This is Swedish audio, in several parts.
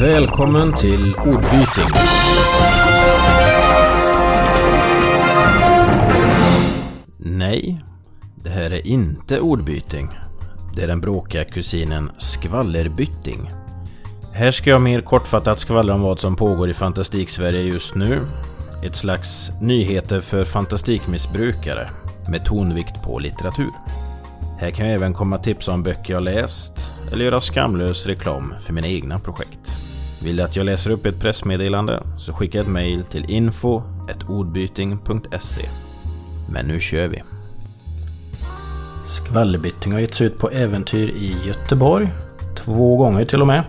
Välkommen till ordbyting. Nej, det här är inte ordbyting. Det är den bråkiga kusinen skvallerbytting. Här ska jag mer kortfattat skvallra om vad som pågår i Fantastik-Sverige just nu. Ett slags nyheter för fantastikmissbrukare med tonvikt på litteratur. Här kan jag även komma tips om böcker jag läst eller göra skamlös reklam för mina egna projekt. Vill du att jag läser upp ett pressmeddelande så skicka ett mail till info.ordbyting.se. Men nu kör vi! Skvallerbytting har getts ut på äventyr i Göteborg. Två gånger till och med.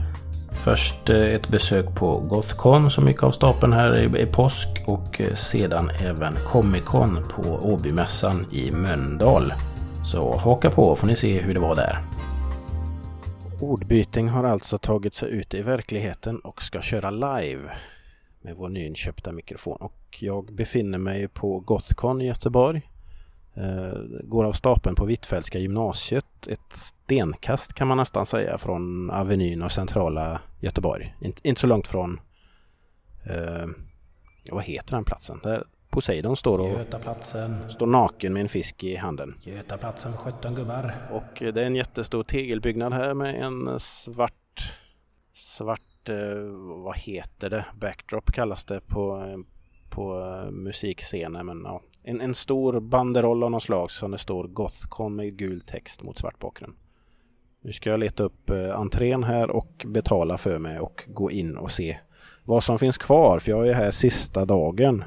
Först eh, ett besök på Gothcon som gick av stapeln här i påsk och eh, sedan även Comic Con på Åbymässan i Mölndal. Så haka på får ni se hur det var där. Ordbyting har alltså tagit sig ut i verkligheten och ska köra live med vår nyinköpta mikrofon. Och jag befinner mig på Gothcon i Göteborg. Eh, går av stapeln på Hvitfeldtska gymnasiet. Ett stenkast kan man nästan säga från Avenyn och centrala Göteborg. Inte, inte så långt från... Eh, vad heter den platsen? Där Poseidon står och står naken med en fisk i handen. Götaplatsen 17 gubbar. Och det är en jättestor tegelbyggnad här med en svart, svart, eh, vad heter det? Backdrop kallas det på, på eh, musikscenen. Men ja, en, en stor banderoll av något slag som det står Gothcon med gul text mot svart bakgrund. Nu ska jag leta upp eh, entrén här och betala för mig och gå in och se vad som finns kvar. För jag är här sista dagen.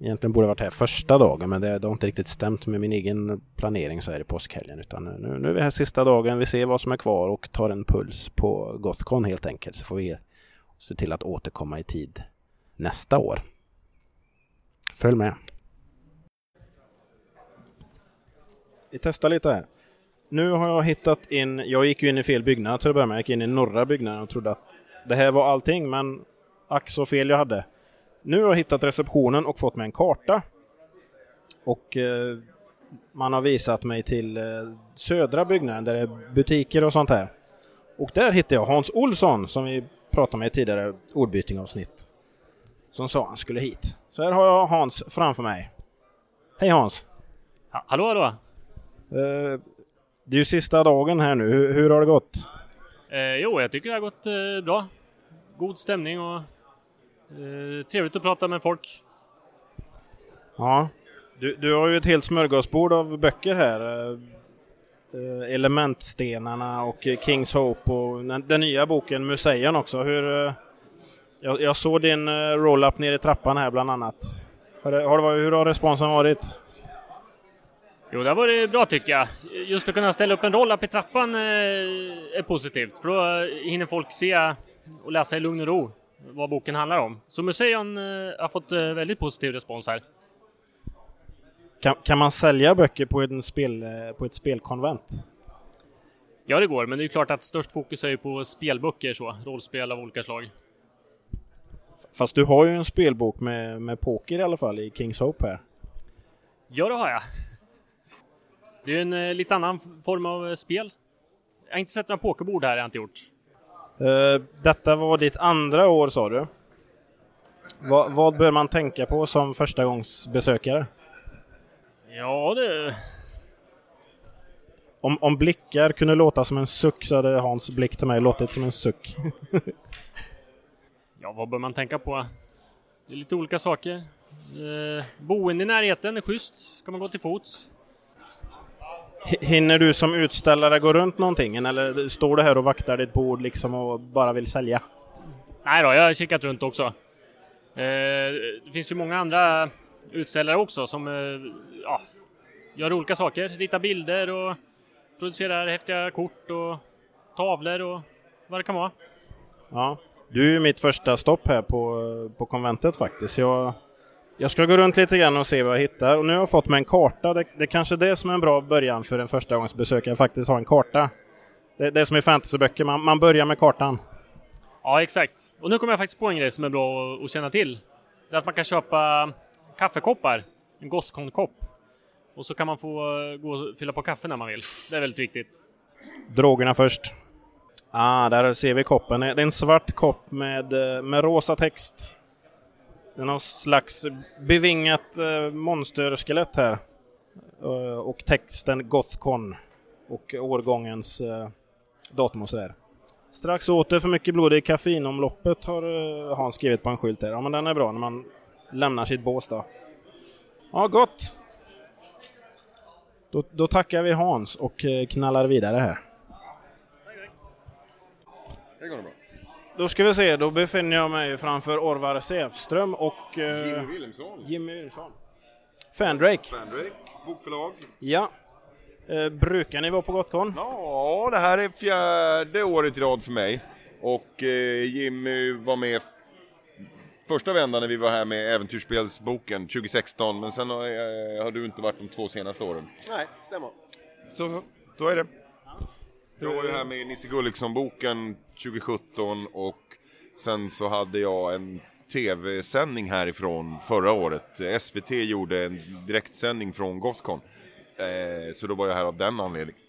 Egentligen borde jag varit här första dagen men det, det har inte riktigt stämt med min egen planering så här i påskhelgen. Utan nu, nu är vi här sista dagen, vi ser vad som är kvar och tar en puls på Gothcon helt enkelt. Så får vi se till att återkomma i tid nästa år. Följ med! Vi testar lite här. Nu har jag hittat in, jag gick ju in i fel byggnad till att börja med. Jag gick in i norra byggnaden och trodde att det här var allting men ack så fel jag hade. Nu har jag hittat receptionen och fått med en karta. Och eh, man har visat mig till eh, södra byggnaden där det är butiker och sånt här. Och där hittade jag Hans Olsson som vi pratade med i tidigare ordbytingavsnitt. Som sa han skulle hit. Så här har jag Hans framför mig. Hej Hans! Ja, hallå, hallå! Eh, det är ju sista dagen här nu. Hur, hur har det gått? Eh, jo, jag tycker det har gått eh, bra. God stämning och trevligt att prata med folk. Ja. Du, du har ju ett helt smörgåsbord av böcker här. Eh, eh, Elementstenarna och eh, Kings Hope och den, nya boken Museien också. Hur, eh, jag, jag såg din eh, roll-up ner i trappan här bland annat. Har det, har det, varit- hur har responsen varit? Jo, det har varit bra tycker jag. Just att kunna ställa upp en roll-up i trappan eh, är positivt, för då hinner folk se och läsa i lugn och ro vad boken handlar om. Så museen eh, har fått eh, väldigt positiv respons här. Kan, kan man sälja böcker på, en spel, eh, på ett spelkonvent? Ja, det går, men det är klart att störst fokus är ju på spelböcker så, rollspel av olika slag. Fast du har ju en spelbok med, med poker i alla fall i Kings Hope här. Ja, det har jag. Det är en lite annan form av spel. Jag har inte sett några pokerbord här, har jag inte gjort. Eh, detta var ditt andra år sa du. Va, vad bör man tänka på som förstagångsbesökare? Ja, det... Om, om blickar kunde låta som en suck så hade Hans blick till mig låtit som en suck. Ja, vad bör man tänka på? Det är lite olika saker. Eh, boende i närheten är schysst. Ska man gå till fots? Hinner du som utställare gå runt någonting eller står du här och vaktar ditt bord liksom och bara vill sälja? Nej då, jag har kikat runt också. Eh, det finns ju många andra utställare också som eh, ja, gör olika saker. Ritar bilder och producerar häftiga kort och tavlor och vad det kan vara. Ja. Du är ju mitt första stopp här på, på konventet faktiskt. Jag, jag ska gå runt lite grann och se vad jag hittar. Och nu har jag fått mig en karta. Det, det är kanske det som är en bra början för en förstagångsbesökare, faktiskt ha en karta. Det, det är som i fantasyböcker, man, man börjar med kartan. Ja, exakt. Och nu kommer jag faktiskt på en grej som är bra att- känna till. Det är att man kan köpa kaffekoppar, en Gothcon-kopp. Och så kan man få eh, gå och fylla på kaffe när man vill. Det är väldigt viktigt. Drogerna först. Ah, där ser vi koppen. Det är en svart kopp med, eh, med rosa text. Det är någon slags bevingat eh, monsterskelett här. Eh, och texten Gothcon. Och årgångens eh, datum och sådär. Strax åter för mycket blod i kaffeinomloppet har eh, Hans skrivit på en skylt här. Ja men den är bra när man lämnar sitt bås då. Ja, gott! Då, då tackar vi Hans och eh, knallar vidare här. Det går bra. Då ska vi se, då befinner jag mig framför Orvar Säfström och eh, Jimmy Wilhelmsson. Jimmy Wilhelmsson. Fandrake. Fandrake, bokförlag. Ja. Eh, brukar ni vara på Gotcon? Ja, det här är fjärde året i rad för mig. Och eh, Jimmy var med första vändan när vi var här med Äventyrsspelsboken 2016, men sen har, eh, har du inte varit de två senaste åren. Nej, stämmer. Så, så är det. Jag var ju här med Nisse Gulliksson-boken 2017 och sen så hade jag en tv-sändning härifrån förra året. SVT gjorde en direktsändning från Gothcon. Eh, så då var jag här av den anledningen.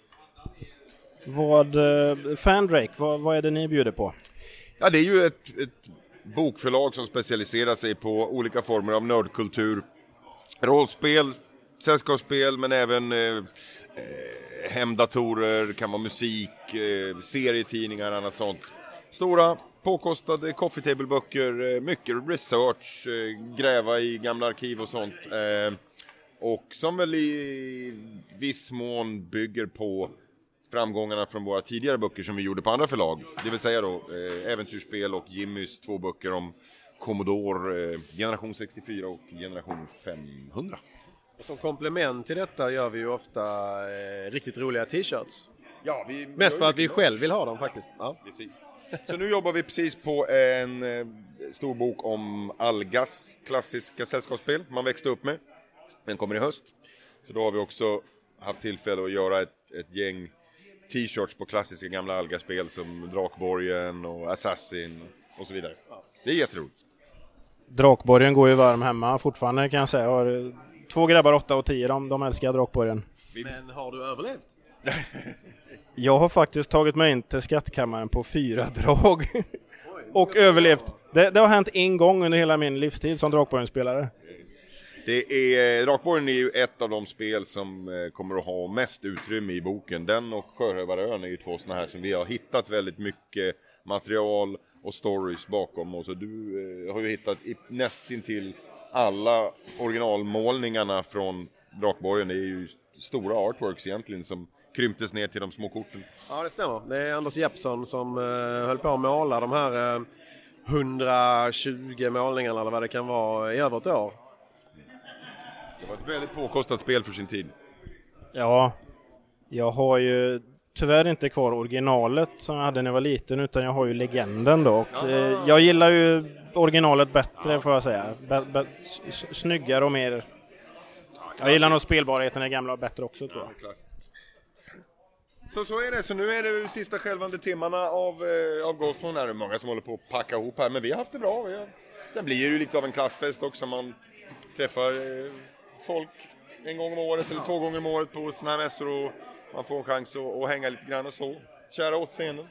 Vad, eh, Fandrake, vad, vad är det ni bjuder på? Ja, det är ju ett, ett bokförlag som specialiserar sig på olika former av nördkultur. Rollspel, sällskapsspel, men även eh, eh, hemdatorer, kan vara musik, eh, serietidningar och annat sånt. Stora påkostade coffee table-böcker, eh, mycket research, eh, gräva i gamla arkiv och sånt. Eh, och som väl i viss mån bygger på framgångarna från våra tidigare böcker som vi gjorde på andra förlag. Det vill säga då eh, Äventyrsspel och Jimmys två böcker om Commodore eh, Generation 64 och Generation 500. Och som komplement till detta gör vi ju ofta eh, riktigt roliga t-shirts. Ja, vi, Mest för att vi själv vill ha dem faktiskt. Ja. Precis. Så nu jobbar vi precis på en eh, stor bok om Algas klassiska sällskapsspel man växte upp med. Den kommer i höst. Så då har vi också haft tillfälle att göra ett, ett gäng t-shirts på klassiska gamla Alga-spel som Drakborgen och Assassin och så vidare. Det är jätteroligt. Drakborgen går ju varm hemma fortfarande kan jag säga. Har, två grabbar, 8 och 10, de, de älskar Drakborgen. Men har du överlevt? Jag har faktiskt tagit mig in till skattkammaren på fyra drag. och överlevt. Det, det har hänt en gång under hela min livstid som Drakborgen-spelare. Det är, Drakborgen är ju ett av de spel som eh, kommer att ha mest utrymme i boken. Den och Sjörövarön är ju två sådana här som vi har hittat väldigt mycket material och stories bakom. Och så du eh, har ju hittat nästintill alla originalmålningarna från Drakborgen. Det är ju stora artworks egentligen som krymptes ner till de små korten. Ja, det stämmer. Det är Anders Jeppsson som eh, höll på att måla de här eh, 120 målningarna eller vad det kan vara i över ett år. Det var ett väldigt påkostat spel för sin tid. Ja, jag har ju tyvärr inte kvar originalet som jag hade när jag var liten utan jag har ju legenden då. Och, eh, jag gillar ju originalet bättre får jag säga. Be, be, snyggare och mer... Jag gillar nog spelbarheten i gamla bättre också tror jag. Så, så är det, så nu är det sista skälvande timmarna av, eh, av Gothon. Det är många som håller på att packa ihop här, men vi har haft det bra. Vi har... Sen blir det ju lite av en klassfest också. Man träffar eh, folk en gång om året eller två gånger om året på sådana här mässor och man får en chans att, att hänga lite grann och så. Kära återseenden.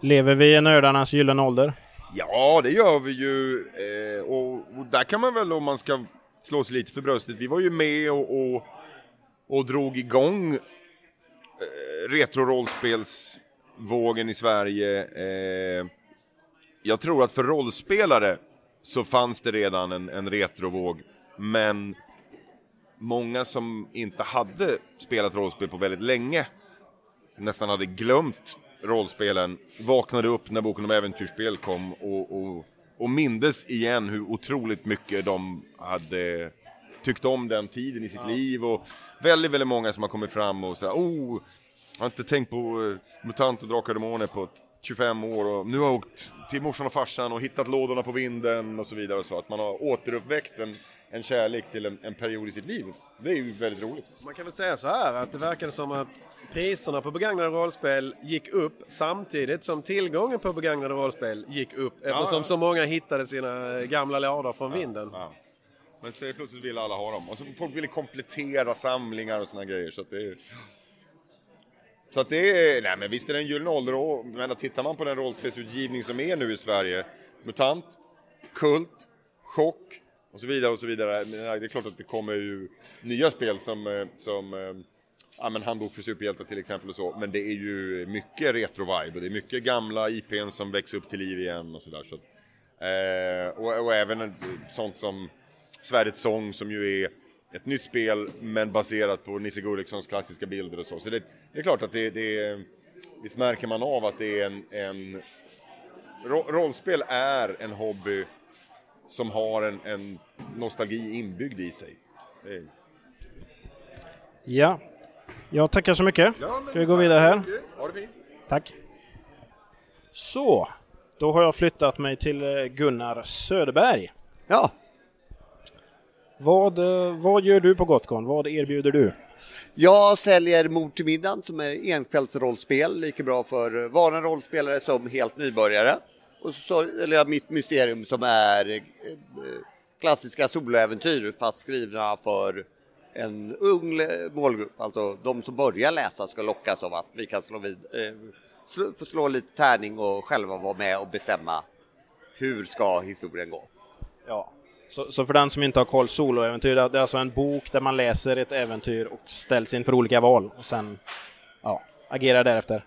Lever vi i nördarnas gyllene ålder? Ja, det gör vi ju. Eh, och, och där kan man väl, om man ska slå sig lite för bröstet, vi var ju med och, och, och drog igång eh, retro-rollspelsvågen i Sverige. Eh, jag tror att för rollspelare så fanns det redan en, en retrovåg, men många som inte hade spelat rollspel på väldigt länge nästan hade glömt rollspelen vaknade upp när boken om äventyrsspel kom och, och, och mindes igen hur otroligt mycket de hade tyckt om den tiden i sitt liv och väldigt, väldigt många som har kommit fram och sagt oh, jag har inte tänkt på eh, MUTANT och Drakar och Demoner på 25 år och nu har jag åkt till morsan och farsan och hittat lådorna på vinden och så vidare och så att man har återuppväckt en, en kärlek till en, en period i sitt liv. Det är ju väldigt roligt. Man kan väl säga så här att det verkade som att priserna på begagnade rollspel gick upp samtidigt som tillgången på begagnade rollspel gick upp eftersom ja. så många hittade sina gamla lådor från vinden. Ja. Men så plötsligt ville alla ha dem och så folk ville komplettera samlingar och såna grejer så att det är... Så att det är, nej men visst är det en gyllene ålder men tittar man på den rollspelsutgivning som är nu i Sverige, MUTANT, KULT, Chock och så vidare och så vidare. Det är klart att det kommer ju nya spel som, eh, som eh, ja, men Handbok för superhjältar till exempel och så, men det är ju mycket retro-vibe och det är mycket gamla IPn som växer upp till liv igen och sådär. Så, eh, och, och även sånt som Svärdets sång som ju är ett nytt spel men baserat på Nisse Gullikssons klassiska bilder och så. Så det, det är klart att det, det är, visst märker man av att det är en, en rollspel är en hobby som har en, en nostalgi inbyggd i sig. Är... Ja, jag tackar så mycket. Ja, Ska vi gå vidare här? Ha det fint. Tack. Så, då har jag flyttat mig till eh, Gunnar Söderberg. Ja, Vad, eh, vad gör du på Gotcon? Vad erbjuder du? jag säljer Mord till middagen som är enkvällsrollspel, lika bra för vana rollspelare som helt nybörjare. Och så eller jag mitt mysterium som är eh, klassiska soloäventyr fast skrivna för en ung målgrupp. Alltså de som börjar läsa ska lockas av att vi kan slå, vid, eh, slå lite tärning och själva vara med och bestämma hur ska historien gå. Ja. Så, så för den som inte har koll, soloäventyr, det är alltså en bok där man läser ett äventyr och ställs inför olika val och sen ja, agerar därefter.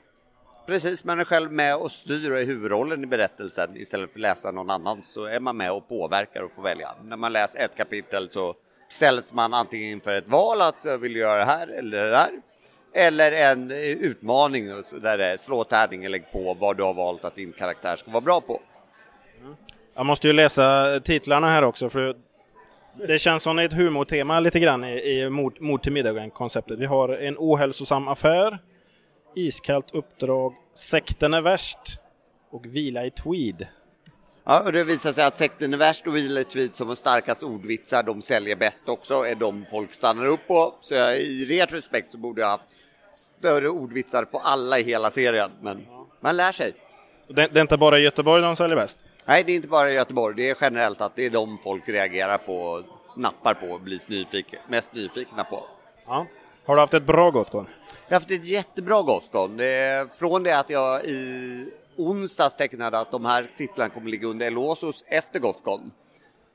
Precis, man är själv med och styr och är huvudrollen i berättelsen istället för att läsa någon annan så är man med och påverkar och får välja. När man läser ett kapitel så ställs man antingen inför ett val att jag vill göra det här eller det där. Eller en eh, utmaning där det är slå tärning eller lägg på vad du har valt att din karaktär ska vara bra på. Mm. Jag måste ju läsa titlarna här också för det känns som ett humortema lite grann i, i mord, mord till middagen-konceptet. Vi har en ohälsosam affär, iskallt uppdrag, sekten är värst och vila i tweed. Ja, och det visar sig att sekten är värst och Wheeler Tweet som har starkast ordvitsar, de säljer bäst också, är de folk stannar upp på. Så jag, i retrospekt så borde jag haft större ordvitsar på alla i hela serien, men man lär sig. Det, det är inte bara i Göteborg de säljer bäst. Nej, det är inte bara i Göteborg, det är generellt att det är de folk reagerar på, nappar på och blir nyfiken, mest nyfikna på. Ja. Har du haft ett bra Gotcon? Jag har haft ett jättebra Gothcon. Från det att jag i onsdags tecknade att de här titlarna kommer ligga under Elosos efter Gothcon.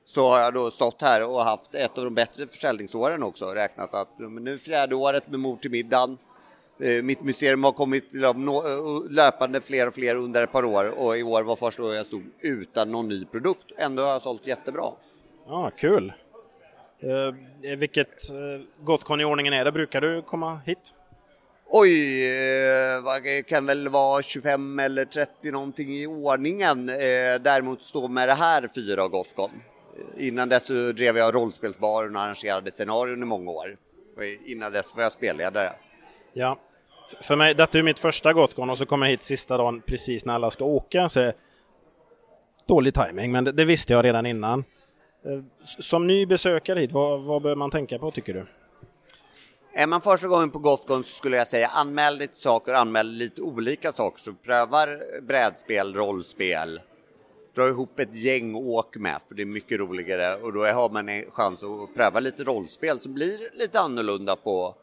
Så har jag då stått här och haft ett av de bättre försäljningsåren också. Räknat att nu fjärde året med Mord till middagen. Eh, mitt museum har kommit eh, löpande fler och fler under ett par år och i år var första året jag stod utan någon ny produkt. Ändå har jag sålt jättebra. Ja, kul. Eh, vilket eh, i ordningen är det? Brukar du komma hit? Oj, eh, vad kan väl vara 25 eller 30 någonting i ordningen. Eh, däremot stå med det här fyra Gothcon. Eh, innan dess så drev jag rollspelsbaren och arrangerade scenarion i många år. Och innan dess var jag spelledare. Ja. För mig, detta är mitt första Gothcon och så kommer jag hit sista dagen precis när alla ska åka. Så dålig timing, men det, det visste jag redan innan. Eh, som ny besökare hit, vad, vad bör man tänka på tycker du? Är man första gången på Gothcon så skulle jag säga anmäl lite saker, anmäl lite olika saker. Så prövar brädspel, rollspel. Dra ihop ett gäng och åk med, för det är mycket roligare. Och då har man en chans att pröva lite rollspel som blir lite annorlunda på,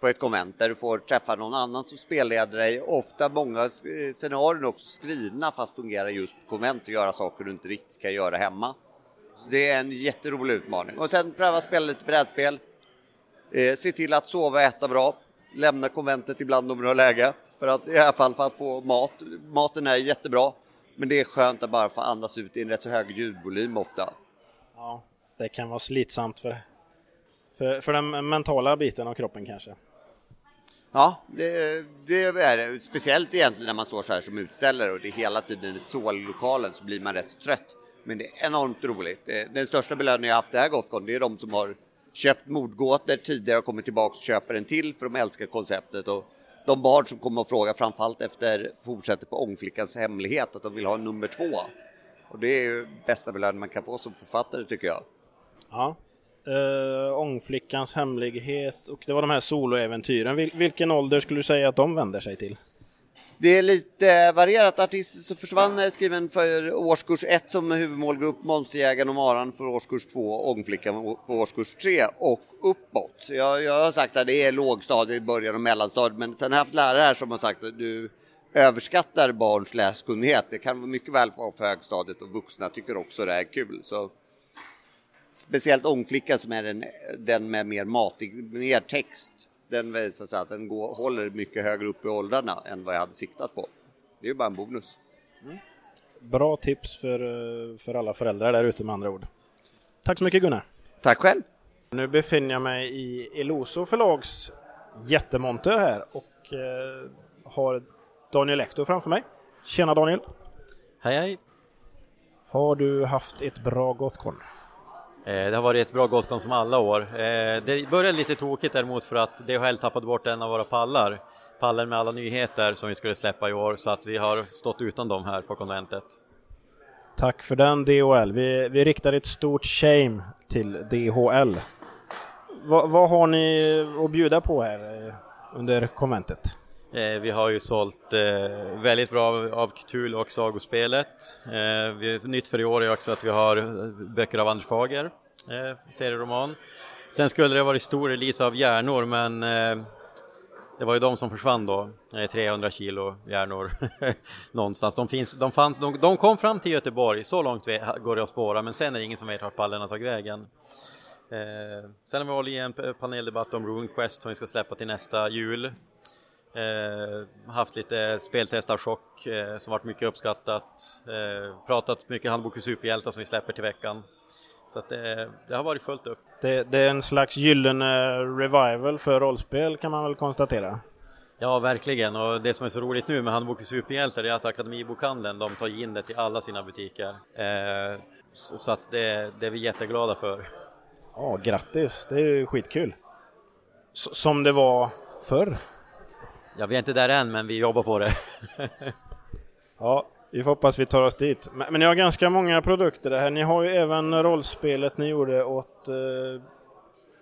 på ett konvent där du får träffa någon annan som spelleder dig. Ofta många eh, scenarion är också skrivna fast fungerar just på konvent och göra saker du inte riktigt kan göra hemma. Så det är en jätterolig utmaning. Och sen pröva spela lite brädspel. Eh, se till att sova och äta bra. Lämna konventet ibland om du har läge. För att, I alla fall för att få mat. Maten är jättebra. Men det är skönt att bara få andas ut i en rätt så hög ljudvolym ofta. Ja, det kan vara slitsamt för, för, för den mentala biten av kroppen kanske. Ja, det, det är det. Speciellt egentligen när man står så här som utställare och det är hela tiden ett sål i lokalen så blir man rätt så trött. Men det är enormt roligt. Det- Den största belöningen jag haft det här Gothcon, det är de som har köpt mordgåtor tidigare och kommit tillbaka och köper en till för de älskar konceptet. Och de barn som kommer och frågar framförallt efter fortsätter på Ångflickans hemlighet att de vill ha en nummer två. Och det är ju bästa belöning man kan få som författare tycker jag. Ja. Uh, Ångflickans hemlighet och det var de här soloäventyren. Vil, vilken ålder skulle du säga att de vänder sig till? Det är lite varierat. Artister som försvann är skriven för årskurs 1 som huvudmålgrupp, Monsterjägaren och Maran för årskurs 2, Ångflickan för årskurs 3 och uppåt. Jag, jag har sagt att det är lågstadiet, början och mellanstadiet, men sen har jag haft lärare här som har sagt att du överskattar barns läskunnighet. Det kan mycket väl vara för högstadiet och vuxna tycker också det är kul. Så speciellt Ångflickan som är den, den med mer matig, mer text den visar sig att den går, håller mycket högre upp i åldrarna än vad jag hade siktat på. Det är ju bara en bonus. Bra tips för, eh, för alla föräldrar där ute med andra ord. Tack så mycket Gunnar! Tack själv! Nu befinner jag mig i Eloso förlags jättemonter här och eh, har Daniel Ektor framför mig. Tjena Daniel! Hej hej! Har du haft ett bra Gothcon? Eh, det har varit ett bra Gothcon som alla år. Eh, det började lite tokigt däremot för att DHL tappade bort en av våra pallar. Pallen med alla nyheter som vi skulle släppa i år så att vi har stått utan dem här på konventet. Tack för den DHL. Vi, vi riktar ett stort shame till DHL. Va, vad har ni att bjuda på här eh, under konventet? Eh, vi har ju sålt eh, väldigt bra av, av och sagospelet. Eh, vi, nytt för i år är också att vi har eh, böcker av Anders Fager, eh, serieroman. Sen skulle det varit stor release av Hjärnor men eh, det var ju de som försvann då, eh, 300 kilo hjärnor någonstans. De, finns, de, fanns, de, de kom fram till Göteborg, så långt vi, går det att spåra, men sen är det ingen som vet vart pallen har tagit vägen. Eh, sen har vi hållit i en paneldebatt om RuneQuest som vi ska släppa till nästa jul. Eh, haft lite speltest av Chock eh, som varit mycket uppskattat. Eh, pratat mycket handbok i superhjältar som vi släpper till veckan. Så att det, det har varit fullt upp. Det, det är en slags gyllene revival för rollspel kan man väl konstatera. Ja, verkligen. Och det som är så roligt nu med Handbok i superhjältar är att Akademibokhandeln, de tar in det till alla sina butiker. Eh, så, så att det, det är vi jätteglada för. Ja, grattis! Det är ju skitkul. S- som det var förr. Ja, vi är inte där än, men vi jobbar på det. Ja, vi får hoppas vi tar oss dit. Men, men ni har ganska många produkter det här. Ni har ju även rollspelet ni gjorde åt, eh,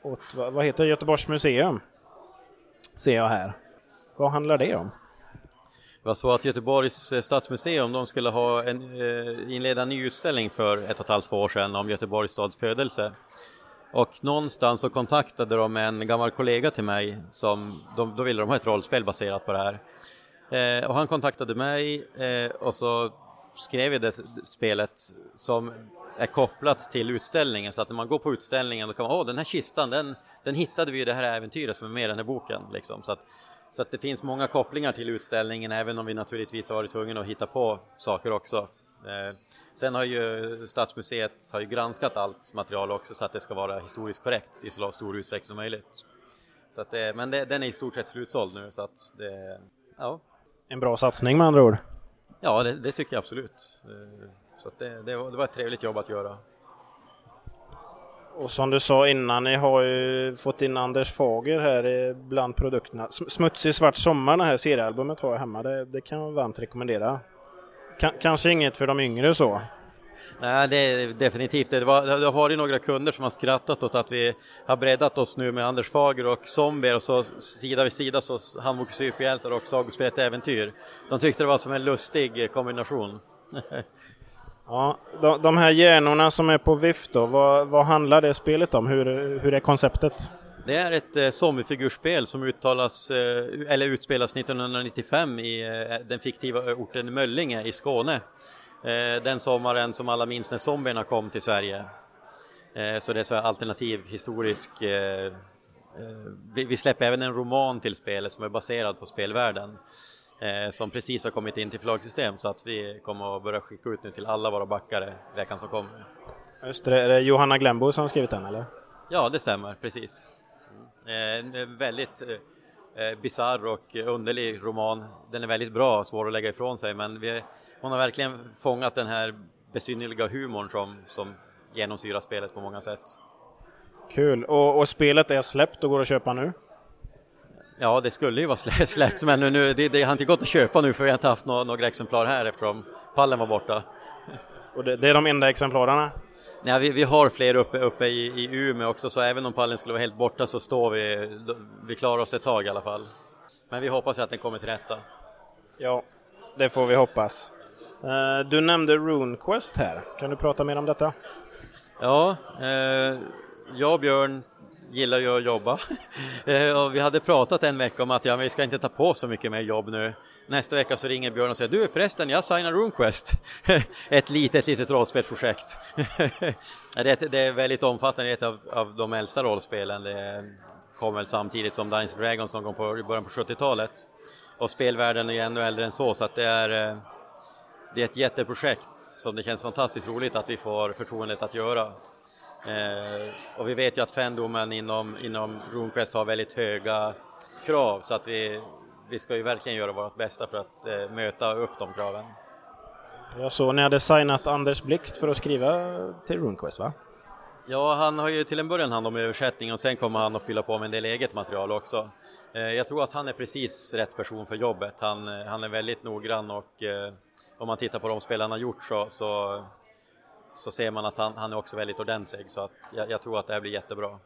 åt vad, vad heter? Göteborgs museum. Ser jag här. Vad handlar det om? Det var så att Göteborgs eh, stadsmuseum, de skulle ha en, eh, inleda en ny utställning för ett och ett halvt år sedan om Göteborgs stads födelse. Och någonstans så kontaktade de en gammal kollega till mig som, de, då ville de ha ett rollspel baserat på det här. Eh, och han kontaktade mig eh, och så skrev jag det spelet som är kopplat till utställningen så att när man går på utställningen då kan man, åh den här kistan den, den hittade vi i det här äventyret som är med i den här boken liksom. Så att, så att det finns många kopplingar till utställningen även om vi naturligtvis har varit tvungna att hitta på saker också. Eh, sen har ju Stadsmuseet har ju granskat allt material också så att det ska vara historiskt korrekt i så stor utsträckning som möjligt. Så att det, men det, den är i stort sett slutsåld nu så att det, ja, En bra satsning med andra ord. ja det, det tycker jag absolut. Eh, Så att det, det, var, ett trevligt jobb att göra. Och som du sa innan, ni har ju fått in Anders Fager här bland produkterna. Sm- Smutsig svart sommar, det här seriealbumet har jag hemma. Det, det kan jag varmt rekommendera. Ka- kanske inget för de yngre så. Nej, det är definitivt det. Var, det har varit några kunder som har skrattat åt att vi har breddat oss nu med Anders Fager och Zombier och så sida vid sida så Handbok för superhjältar och Sagospelet Äventyr. De tyckte det var som en lustig kombination. Ja, de, de här hjärnorna som är på vift då, vad, vad handlar det spelet om? Hur, hur är konceptet? Det är ett eh, zombiefigurspel som uttalas, eh, eller utspelas 1995 i eh, den fiktiva orten Möllinge i Skåne. Eh, den sommaren som alla minns när zombierna kom till Sverige. Så det är så alternativ historisk vi, släpper även en roman till spelet som är baserad på spelvärlden. Som precis har kommit in till förlagssystem så att vi kommer att börja skicka ut nu till alla våra backare veckan som kommer. Just det, är det Johanna Glembo som har skrivit den eller? Ja, det stämmer, precis. Eh, En väldigt eh, bisarr och underlig roman. Den är väldigt bra, svår att lägga ifrån sig, men vi, hon har verkligen fångat den här besynnerliga humorn som, som genomsyrar spelet på många sätt. Kul. Och, och spelet är släppt och går att köpa nu? Ja, det skulle ju vara slä- släppt, men nu- det, det har inte gått att köpa nu för vi har inte haft nå- några exemplar här eftersom pallen var borta. Och det, det är de enda exemplarerna? Nej, vi, vi har fler uppe, uppe i, i Umeå också, så även om pallen skulle vara helt borta så står vi, vi klarar oss ett tag i alla fall. Men vi hoppas att den kommer till rätta. Ja, det får vi hoppas. Eh, Du nämnde RuneQuest här. Kan du prata mer om detta? Ja, eh, jag och Björn gillar ju att jobba. Eh, och vi hade pratat en vecka om att ja, vi ska inte ta på så mycket mer jobb nu. Nästa vecka så ringer Björn och säger du förresten, jag signar RuneQuest. ett litet, litet rollspelsprojekt. det, är, det är väldigt omfattande, ett av, av de äldsta rollspelen. Det kom väl samtidigt som Dungeons Dragons någon gång på, i början på 70-talet. Och spelvärlden är ännu äldre än så, så att det är eh, det är ett jätteprojekt som det känns fantastiskt roligt att vi får förtroendet att göra. Eh, och vi vet ju att fandomen inom, inom RuneQuest har väldigt höga krav så att vi, vi ska ju verkligen göra vårt bästa för att eh, möta upp de kraven. Jag såg ni hade signat Anders Blixt för att skriva till RuneQuest va? Ja, han har ju till en början hand om översättning och sen kommer han att fylla på med en del eget material också. Eh, jag tror att han är precis rätt person för jobbet. Han, han är väldigt noggrann och om man tittar på de spel han har gjort så, så, så ser man att han, han är också väldigt ordentlig så att jag, jag tror att det här blir jättebra.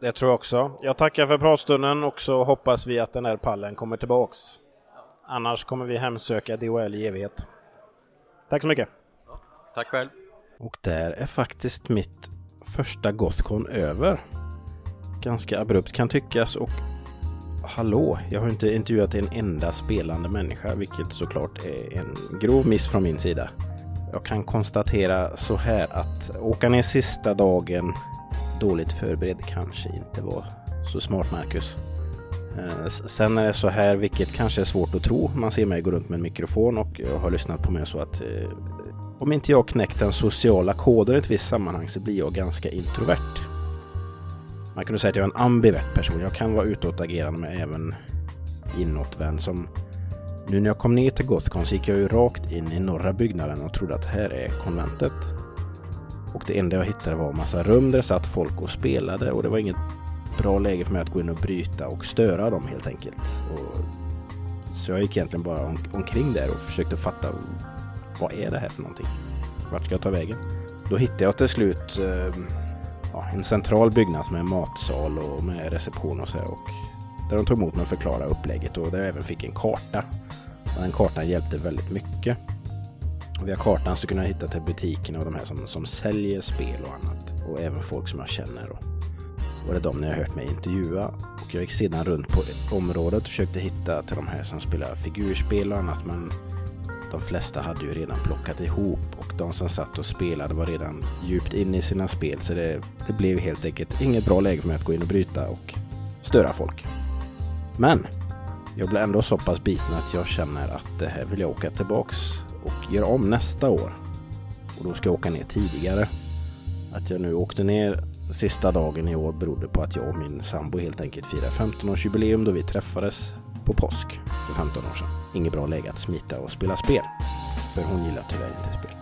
Det tror jag också. Jag tackar för pratstunden och så hoppas vi att den här pallen kommer tillbaks. Annars kommer vi hemsöka DHL i evighet. Tack så mycket! Tack själv! Och där är faktiskt mitt första Gothcon över. Ganska abrupt kan tyckas och hallå, jag har inte intervjuat en enda spelande människa, vilket såklart är en grov miss från min sida. Jag kan konstatera så här att åka ner sista dagen dåligt förberedd kanske inte var så smart, Marcus. Eh, sen är det så här, vilket kanske är svårt att tro. Man ser mig gå runt med en mikrofon och jag har lyssnat på mig så att eh, om inte jag knäckt den sociala koden i ett visst sammanhang så blir jag ganska introvert. Man kunde säga att jag är en ambivert person. Jag kan vara utåtagerande men även inåtvänd. Som nu när jag kom ner till Gothcon så gick jag ju rakt in i norra byggnaden och trodde att här är konventet. Och det enda jag hittade var en massa rum där det satt folk och spelade och det var inget bra läge för mig att gå in och bryta och störa dem helt enkelt. Och så jag gick egentligen bara om, omkring där och försökte fatta vad är det här för någonting? Vart ska jag ta vägen? Då hittade jag till slut eh, ja, en central byggnad med matsal och med reception och så här, och där de tog emot mig och förklarade upplägget och där jag även fick en karta. Och den kartan hjälpte väldigt mycket. Och via kartan så kunde jag hitta till butikerna och de här som, som säljer spel och annat. Och även folk som jag känner. Och, och det är de jag har hört mig intervjua. Och jag gick sedan runt på området och försökte hitta till de här som spelar figurspel och annat. Men de flesta hade ju redan plockat ihop och de som satt och spelade var redan djupt inne i sina spel så det, det blev helt enkelt inget bra läge för mig att gå in och bryta och störa folk. Men jag blev ändå så pass biten att jag känner att det här vill jag åka tillbaks och göra om nästa år. Och då ska jag åka ner tidigare. Att jag nu åkte ner sista dagen i år berodde på att jag och min sambo helt enkelt firar 15-årsjubileum då vi träffades på påsk för 15 år sedan. Inget bra läge att smita och spela spel. För hon gillar tyvärr inte spel.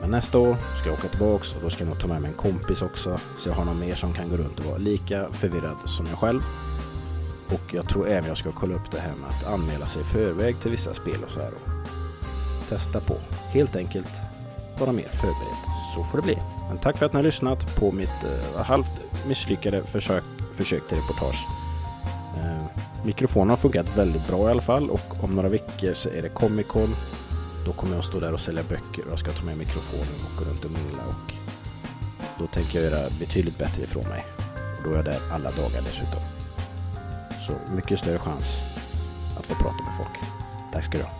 Men nästa år ska jag åka tillbaks och då ska jag nog ta med mig en kompis också. Så jag har någon mer som kan gå runt och vara lika förvirrad som jag själv. Och jag tror även jag ska kolla upp det här med att anmäla sig i förväg till vissa spel och så här. Och testa på. Helt enkelt vara mer förberedd. Så får det bli. Men tack för att ni har lyssnat på mitt eh, halvt misslyckade försök, försök till reportage. Eh, mikrofonen har funkat väldigt bra i alla fall och om några veckor så är det Comic Con. Då kommer jag stå där och sälja böcker och jag ska ta med mikrofonen och gå runt och mingla och då tänker jag göra betydligt bättre ifrån mig. Och då är jag där alla dagar dessutom. Så mycket större chans att få prata med folk. Tack ska du ha.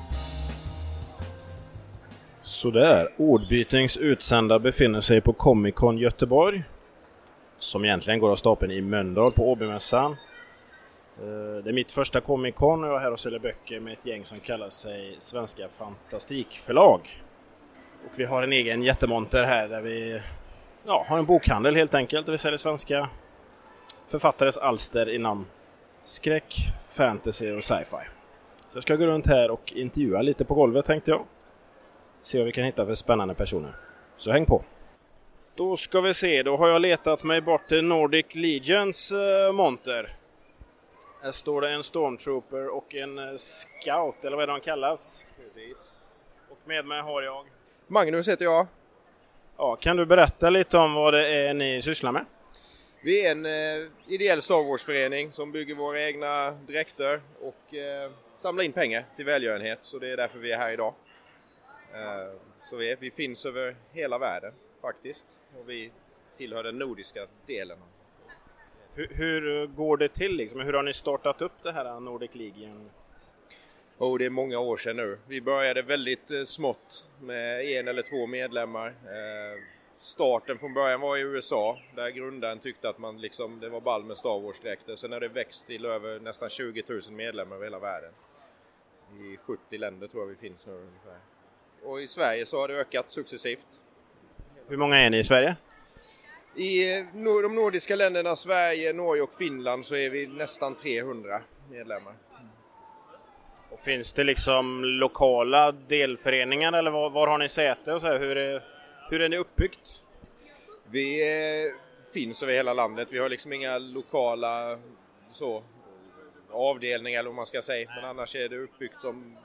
Sådär, Ordbytings utsända befinner sig på Comic Con Göteborg. Som egentligen går av stapeln i Mölndal på Åbymässan. Eh, det är mitt första Comic Con och jag är här och säljer böcker med ett gäng som kallar sig Svenska Fantastikförlag. Och vi har en egen jättemonter här där vi ja, har en bokhandel helt enkelt där vi säljer svenska författares alster i namn skräck, fantasy och sci-fi. Så jag ska gå runt här och intervjua lite på golvet tänkte jag. Se vad vi kan hitta för spännande personer. Så häng på! Då ska vi se, då har jag letat mig bort till Nordic Legions eh, monter. Här står det en Stormtrooper och en eh, Scout, eller vad är de kallas? Precis. Och med mig har jag... Magnus heter jag. Ja, kan du berätta lite om vad det är ni sysslar med? Vi är en eh, ideell Star Wars-förening som bygger våra egna dräkter och eh, samlar in pengar till välgörenhet. Så det är därför vi är här idag. Eh, så vi, vi finns över hela världen faktiskt. Och vi tillhör den nordiska delen. Hur, hur går det till liksom? Hur har ni startat upp det här Nordic League? Oh, det är många år sedan nu. Vi började väldigt eh, smått med en eller två medlemmar. Eh, starten från början var i USA där grundaren tyckte att man liksom, det var ball med Star Wars-dräkter. Sen har det växt till över nästan 20 000 medlemmar över hela världen. I 70 länder tror jag vi finns nu ungefär. Och i Sverige så har det ökat successivt. Hur många är ni i Sverige? I eh, de nordiska länderna, Sverige, Norge och Finland så är vi nästan 300 medlemmar. Och finns det liksom lokala delföreningar eller var, var har ni säte och så här? Hur är, hur är ni uppbyggt? Vi finns över hela landet. Vi har liksom inga lokala så, avdelningar eller vad man ska säga. Men annars är det uppbyggt som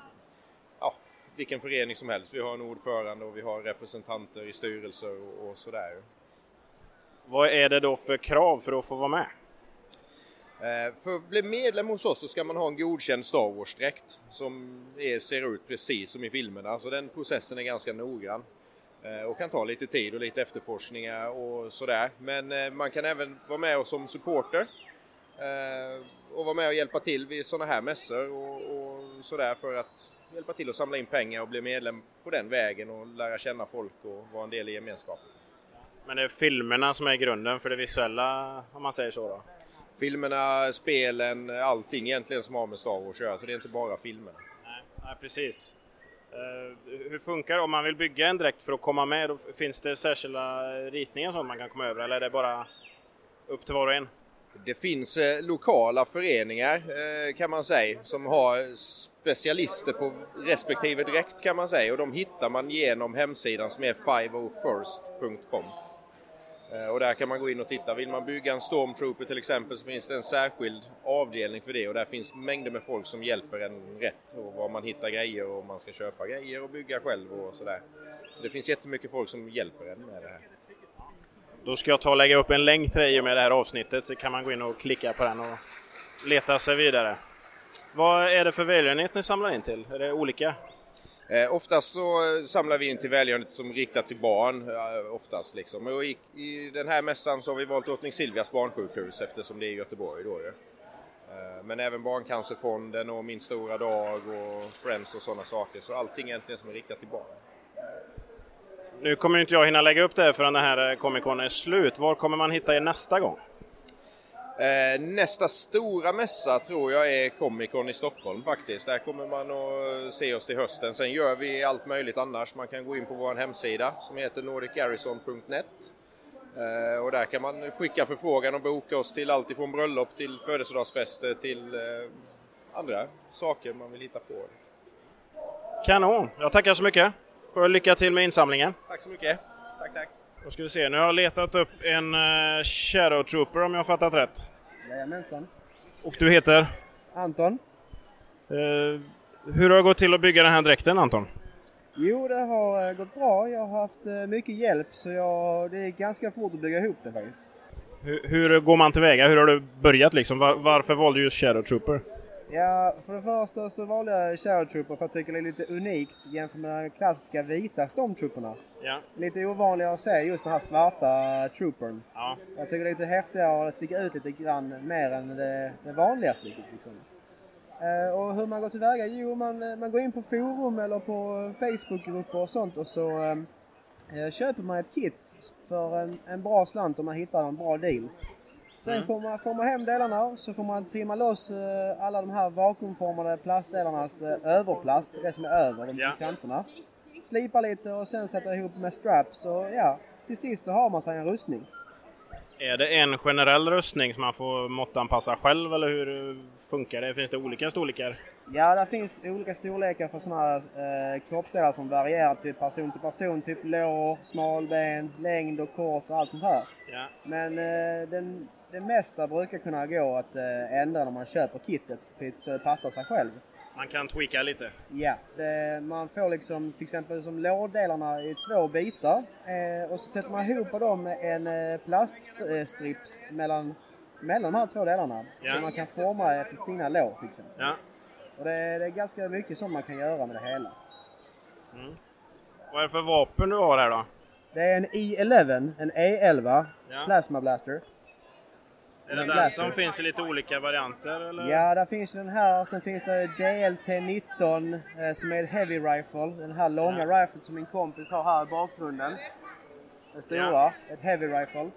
ja, vilken förening som helst. Vi har en ordförande och vi har representanter i styrelser och, och sådär. Vad är det då för krav för att få vara med? Eh, För att bli medlem hos oss så ska man ha en godkänd Star Wars-dräkt som är, ser ut precis som i filmerna. Så den processen är ganska noggrann och kan ta lite tid och lite efterforskningar och sådär. Men eh, man kan även vara med oss som supporter eh, och vara med och hjälpa till vid sådana här mässor och, och sådär för att hjälpa till att samla in pengar och bli medlem på den vägen och lära känna folk och vara en del i gemenskapen. Men det är filmerna som är grunden för det visuella om man säger så då? Filmerna, spelen, allting egentligen som har med Star Wars att göra, så det är inte bara filmerna. Nej, nej precis. Eh, hur funkar det om man vill bygga en dräkt för att komma med? Då finns det särskilda ritningar som man kan komma över eller är det bara upp till var och en? Det finns eh, lokala föreningar eh, kan man säga som har specialister på respektive dräkt kan man säga och de hittar man genom hemsidan som är 50first.com. Eh, och där kan man gå in och titta. Vill man bygga en Stormtrooper till exempel så finns det en särskild avdelning för det och där finns mängder med folk som hjälper en rätt och var man hittar grejer och om man ska köpa grejer och bygga själv och sådär. Så det finns jättemycket folk som hjälper en med det här. Då ska jag ta och lägga upp en länk till dig med det här avsnittet så kan man gå in och klicka på den och leta sig vidare. Vad är det för välgörenhet ni samlar in till? Är det olika? Eh, oftast så eh, samlar vi in till välgörenhet som riktat till barn, eh, oftast liksom. Och i, i den här mässan så har vi valt Drottning Silvias barnsjukhus eftersom det är i Göteborg då ju. Eh, men även Barncancerfonden och Min stora dag och Friends och sådana saker. Så allting egentligen som är riktat till barn. Nu kommer inte jag hinna lägga upp det här förrän den här eh, Comic Con är slut. Var kommer man hitta er nästa gång? Eh, nästa stora mässa tror jag är Comic Con i Stockholm faktiskt. Där kommer man att se oss till hösten. Sen gör vi allt möjligt annars. Man kan gå in på vår hemsida som heter nordicgarrison.net eh, och där kan man skicka förfrågan och boka oss till allt ifrån bröllop till födelsedagsfester till eh, andra saker man vill hitta på. Kanon! Jag tackar så mycket. Får lycka till med insamlingen. Tack så mycket! Tack, tack! Då ska vi se, nu har jag letat upp en uh, Shadow Trooper om jag har fattat rätt. Jajamensan. Och du heter? Anton. Uh, hur har det gått till att bygga den här dräkten Anton? Jo, det har eh, gått bra. Jag har haft mycket hjälp så jag, det är ganska fort att bygga ihop det faktiskt. Hur, hur går man tillväga? Hur har du börjat liksom? Var, varför valde du just Shadow Trooper? Ja, för det första så valde jag Shadow Trooper för att jag tycker det är lite unikt jämfört med de klassiska vita Stormtrooperna. Ja. Lite ovanligare att se just den här svarta troopern. Ja. Jag tycker det är lite häftigare och sticker ut lite grann mer än det, det vanliga stycket liksom. Eh, och hur man går tillväga? Jo, man, eh, man går in på forum eller på Facebookgrupper och sånt och så eh, köper man ett kit för en, en bra slant om man hittar en bra deal. Sen Mm. får, man, får man hem delarna så får man trimma loss eh, alla de här vakuumformade plastdelarnas eh, överplast, det som är över de Ja. kanterna. Slipa lite och sen sätta ihop med straps och ja, till sist så har man sig en rustning. Är det en generell rustning som man får måttanpassa själv eller hur funkar det? Finns det olika storlekar? Ja, det finns olika storlekar för sådana här eh, kroppsdelar som varierar till person till person. Typ lår, smalben, längd och kort och allt sånt här. Ja. Men eh, den det mesta brukar kunna gå att eh, ändra när man köper kittet så det passar sig själv. Man kan tweaka lite. Ja, det, man får liksom till exempel som låddelarna i två bitar eh, och så sätter man ihop dem med en eh, plaststrips mellan, mellan de här två delarna. Ja. Så man kan forma efter sina låd till exempel. Ja. Och det, det är ganska mycket som man kan göra med det hela. Vad är det för vapen du har här då? Det är en I11, en E11 Ja. Plasma Blaster. Är det En den som finns i lite olika varianter eller? Ja, där finns den här. Sen finns det DLT-19 eh, som är ett Heavy Rifle. Den här långa riflen som min kompis har här i bakgrunden. Den stora, Ja. ett Heavy Rifle.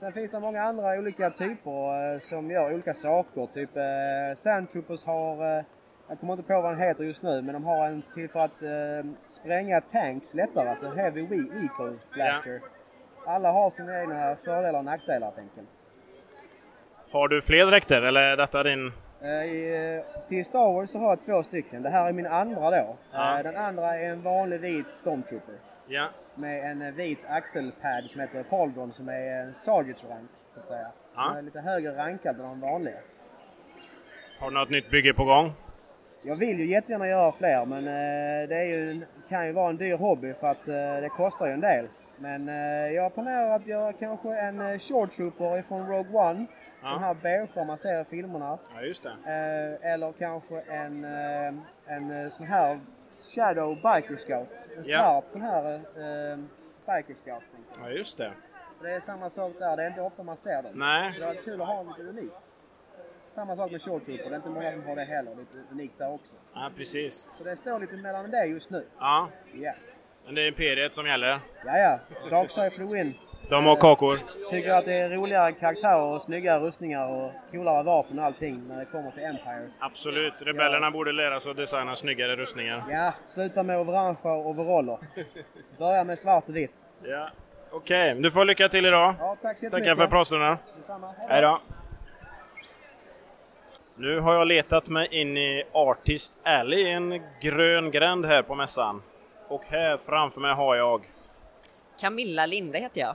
Sen finns det många andra olika typer eh, som gör olika saker. Typ eh, Sandtroopers har, eh, jag kommer inte på vad den heter just nu, men de har en till för att eh, spränga tanks lättare, alltså Heavy Vehicle Blaster. Alla har sina egna fördelar och nackdelar helt enkelt. Har du fler dräkter eller är detta din? Eh, i, eh, till Star Wars så har jag två stycken. Det här är min andra då. Ja. Eh, Den andra är en vanlig vit Stormtrooper. Ja. Med en vit axelpad som heter Pauldron som är en Sergeant rank så att säga. Som Ja. är lite högre rankad än de vanliga. Har du något nytt bygge på gång? Jag vill ju jättegärna göra fler men det är ju, kan ju vara en dyr hobby för att det kostar ju en del. Men jag planerar att göra kanske en Short Trooper ifrån Rogue One. Ja. Den här beigea man ser i filmerna. Ja, just det. Eh, eller kanske en, eh, en eh, sån här Shadow Biker Scout. En Ja. svart sån här eh, Biker Scout. Ja, just det. Det är samma sak där, det är inte ofta man ser dem. Nej. Så det var kul att ha lite unikt. Samma sak med Short Trooper, det är inte många som har det heller. Lite unikt där också. Ja, precis. Så det står lite mellan det just nu. Ja, Ja, men det är Imperiet som gäller. ja. ja. Dark Side for the win. De har kakor. Tycker att det är roligare karaktärer och snyggare rustningar och coolare vapen och allting när det kommer till Empire. Absolut. Rebellerna borde lära sig att designa snyggare rustningar. Ja, sluta med orangea overaller. Börja med svart och vitt. Ja. Okej, du får lycka till idag. Ja, tack så. Tackar för pratstunden. Hej då. Nu har jag letat mig in i Artist Alley, en grön gränd här på mässan. Och här framför mig har jag... Camilla Linde heter jag.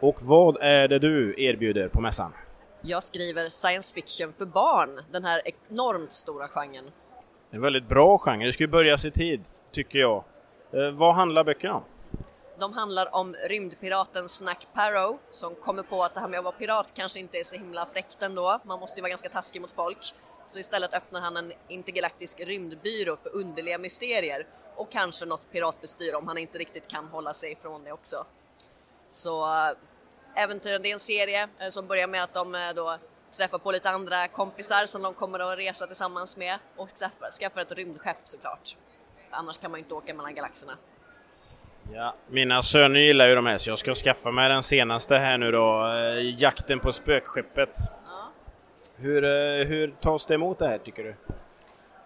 Och vad är det du erbjuder på mässan? Jag skriver science fiction för barn, den här enormt stora genren. En väldigt bra genre, det ska ju börjas i tid, tycker jag. Eh, vad handlar böckerna om? De handlar om rymdpiraten Snack Parrow som kommer på att det här med att vara pirat kanske inte är så himla fräckt ändå. Man måste ju vara ganska taskig mot folk. Så istället öppnar han en intergalaktisk rymdbyrå för underliga mysterier och kanske något piratbestyr om han inte riktigt kan hålla sig ifrån det också. Så äh, äventyren, det är en serie eh, som börjar med att de eh, då träffar på lite andra kompisar som de kommer att resa tillsammans med och skaffar, ett rymdskepp såklart. Annars kan man ju inte åka mellan galaxerna. Ja, mina söner gillar ju de här så jag ska skaffa mig den senaste här nu då, eh, Jakten på spökskeppet. Hur, eh, hur tas det emot det här tycker du?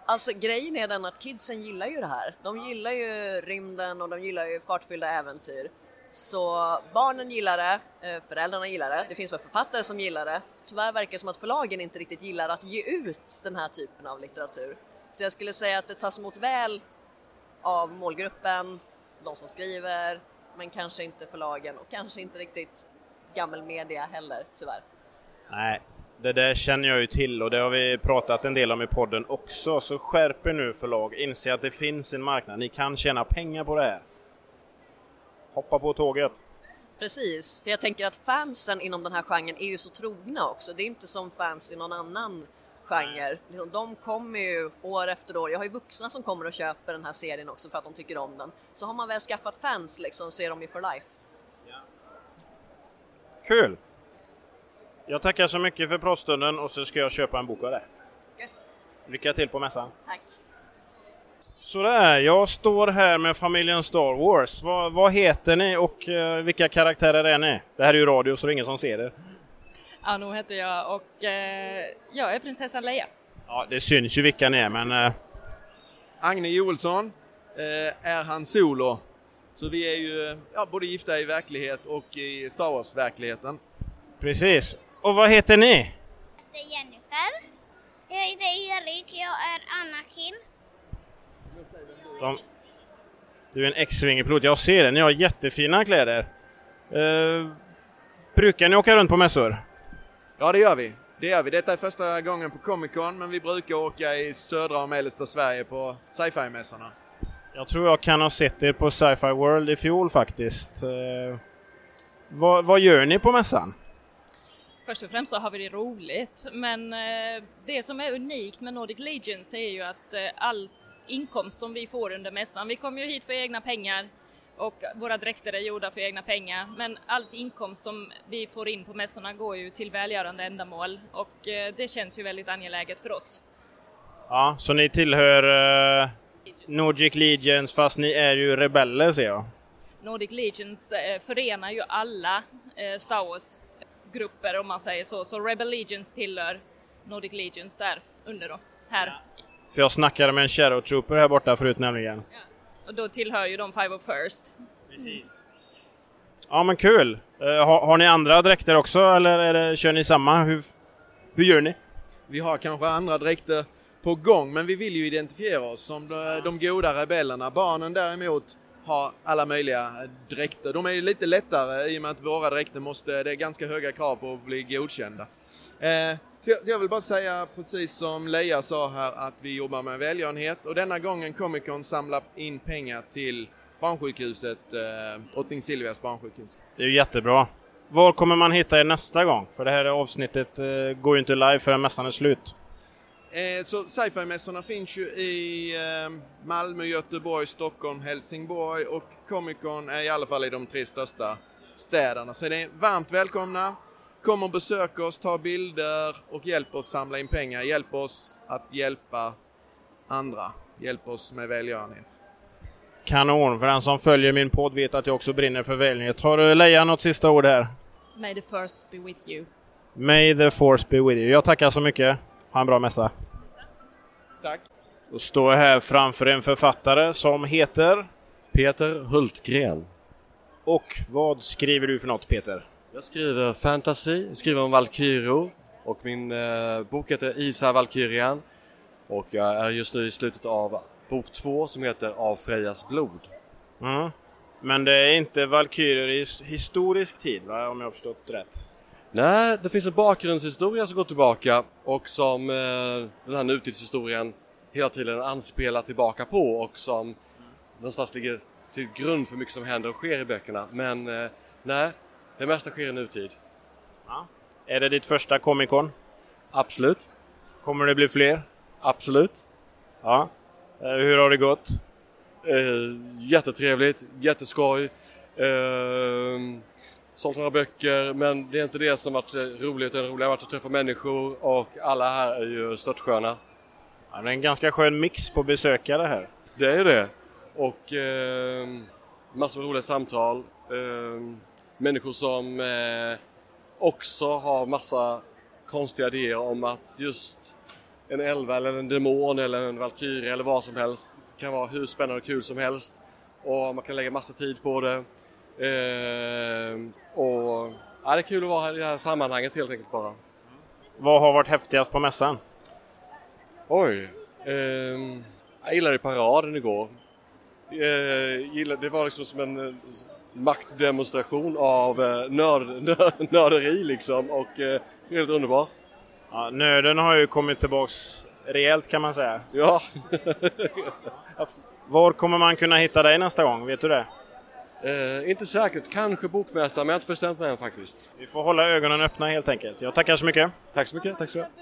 Alltså grejen är den att kidsen gillar ju det här. De gillar ju rymden och de gillar ju fartfyllda äventyr. Så barnen gillar det, eh, föräldrarna gillar det, det finns väl författare som gillar det. Tyvärr verkar det som att förlagen inte riktigt gillar att ge ut den här typen av litteratur. Så jag skulle säga att det tas emot väl av målgruppen, de som skriver, men kanske inte förlagen och kanske inte riktigt gammelmedia heller, tyvärr. Nej, det där känner jag ju till och det har vi pratat en del om i podden också. Så skärp er nu förlag, inse att det finns en marknad, ni kan tjäna pengar på det här. Hoppa på tåget. Precis, för jag tänker att fansen inom den här genren är ju så trogna också. Det är inte som fans i någon annan genre. Liksom, De kommer ju år efter år. Jag har ju vuxna som kommer och köper den här serien också för att de tycker om den. Så har man väl skaffat fans liksom så är de ju for life. Kul! Jag tackar så mycket för pratstunden och så ska jag köpa en bok av det. Gött. Lycka till på mässan! Tack! Sådär, jag står här med familjen Star Wars. Vad, vad heter ni och eh, vilka karaktärer är ni? Det här är ju radio så det är ingen som ser er. Arno heter jag och eh, jag är prinsessan Leia. Ja, det syns ju vilka ni är men... Eh, Agne Joelsson eh, är han solo. Så vi är ju ja, både gifta i verklighet och i Star Wars-verkligheten. precis. Och vad heter ni? heter Jennifer. Jag heter Erik, jag är Anakin. De... Du är en X-Wing-pilot, jag ser det. Ni har jättefina kläder. Eh, brukar ni åka runt på mässor? Ja, det gör vi. Det gör vi. Detta är första gången på Comic Con, men vi brukar åka i södra och mellersta Sverige på sci-fi-mässorna. Jag tror jag kan ha sett er på Sci-Fi World i fjol faktiskt. Eh, vad, vad gör ni på mässan? Först och främst så har vi det roligt, men eh, det som är unikt med Nordic Legions det är ju att eh, all inkomst som vi får under mässan, vi kommer ju hit för egna pengar och våra dräkter är gjorda för egna pengar, men allt inkomst som vi får in på mässorna går ju till välgörande ändamål och eh, det känns ju väldigt angeläget för oss. Ja, så ni tillhör eh, Nordic Legions fast ni är ju rebeller ser jag. Nordic Legions eh, förenar ju alla eh, Star Wars-grupper om man säger så, så Rebel Legions tillhör Nordic Legions där under då, här. För jag snackade med en Shadow Trooper här borta förut nämligen. Och då tillhör ju de Five of First. Precis. Ja men kul! Eh, har, har ni andra dräkter också eller är det, kör ni samma? Hur, hur gör ni? Vi har kanske andra dräkter på gång, men vi vill ju identifiera oss som de, de goda rebellerna. Barnen däremot har alla möjliga dräkter. De är ju lite lättare i och med att våra dräkter måste, det är ganska höga krav på att bli godkända. Eh, så jag, så jag vill bara säga precis som Leia sa här att vi jobbar med välgörenhet och denna gången Comic Con samlar in pengar till barnsjukhuset, eh, Drottning Silvias barnsjukhus. Det är ju jättebra. Var kommer man hitta er nästa gång? För det här avsnittet eh, går ju inte live förrän mässan är slut. Eh, så sci-fi-mässorna finns ju i eh, Malmö, Göteborg, Stockholm, Helsingborg och Comic Con är i alla fall i de tre största städerna. Så det är varmt välkomna. Kom och besök oss, ta bilder och hjälp oss samla in pengar. Hjälp oss att hjälpa andra. Hjälp oss med välgörenhet. Kanon! För den som följer min podd vet att jag också brinner för välgörenhet. Har du Leia något sista ord här? May the first be with you. May the force be with you. Jag tackar så mycket. Ha en bra mässa. Tack. Då står jag här framför en författare som heter? Peter Hultgren. Och vad skriver du för något Peter? Jag skriver fantasy, skriver om Valkyrior och min eh, bok heter Isa Valkyrian och jag är just nu i slutet av bok två som heter Av Frejas blod. Mm. Men det är inte Valkyrier i historisk tid va? Om jag har förstått rätt? Nej, det finns en bakgrundshistoria som går tillbaka och som eh, den här nutidshistorien hela tiden anspelar tillbaka på och som någonstans ligger till grund för mycket som händer och sker i böckerna. Men eh, nej, det mesta sker i nutid. Ja. Är det ditt första Comic Con? Absolut. Kommer det bli fler? Absolut. Ja. Eh, hur har det gått? Eh, jättetrevligt, jätteskoj. Eh, sålt några böcker men det är inte det som varit roligt. Det roliga har varit att träffa människor och alla här är ju störtsköna. Ja, det är en ganska skön mix på besökare här. Det är ju det. Och eh, massor med roliga samtal. Eh, människor som eh, också har massa konstiga idéer om att just en elva eller en demon eller en valkyrie eller vad som helst kan vara hur spännande och kul som helst och man kan lägga massa tid på det. Eh, och ja, det är kul att vara här i det här sammanhanget helt enkelt bara. Vad har varit häftigast på mässan? Oj, eh, jag gillade paraden igår. Eh, gillade, det var liksom som en maktdemonstration av eh, nörd, nörd, nörderi liksom och eh, helt underbar. Ja, nöden har ju kommit tillbaks rejält kan man säga. Ja, absolut. Var kommer man kunna hitta dig nästa gång? Vet du det? Eh, inte säkert, kanske bokmässan men jag har inte bestämt mig än faktiskt. Vi får hålla ögonen öppna helt enkelt. Jag tackar så mycket. Tack så mycket, tack så mycket.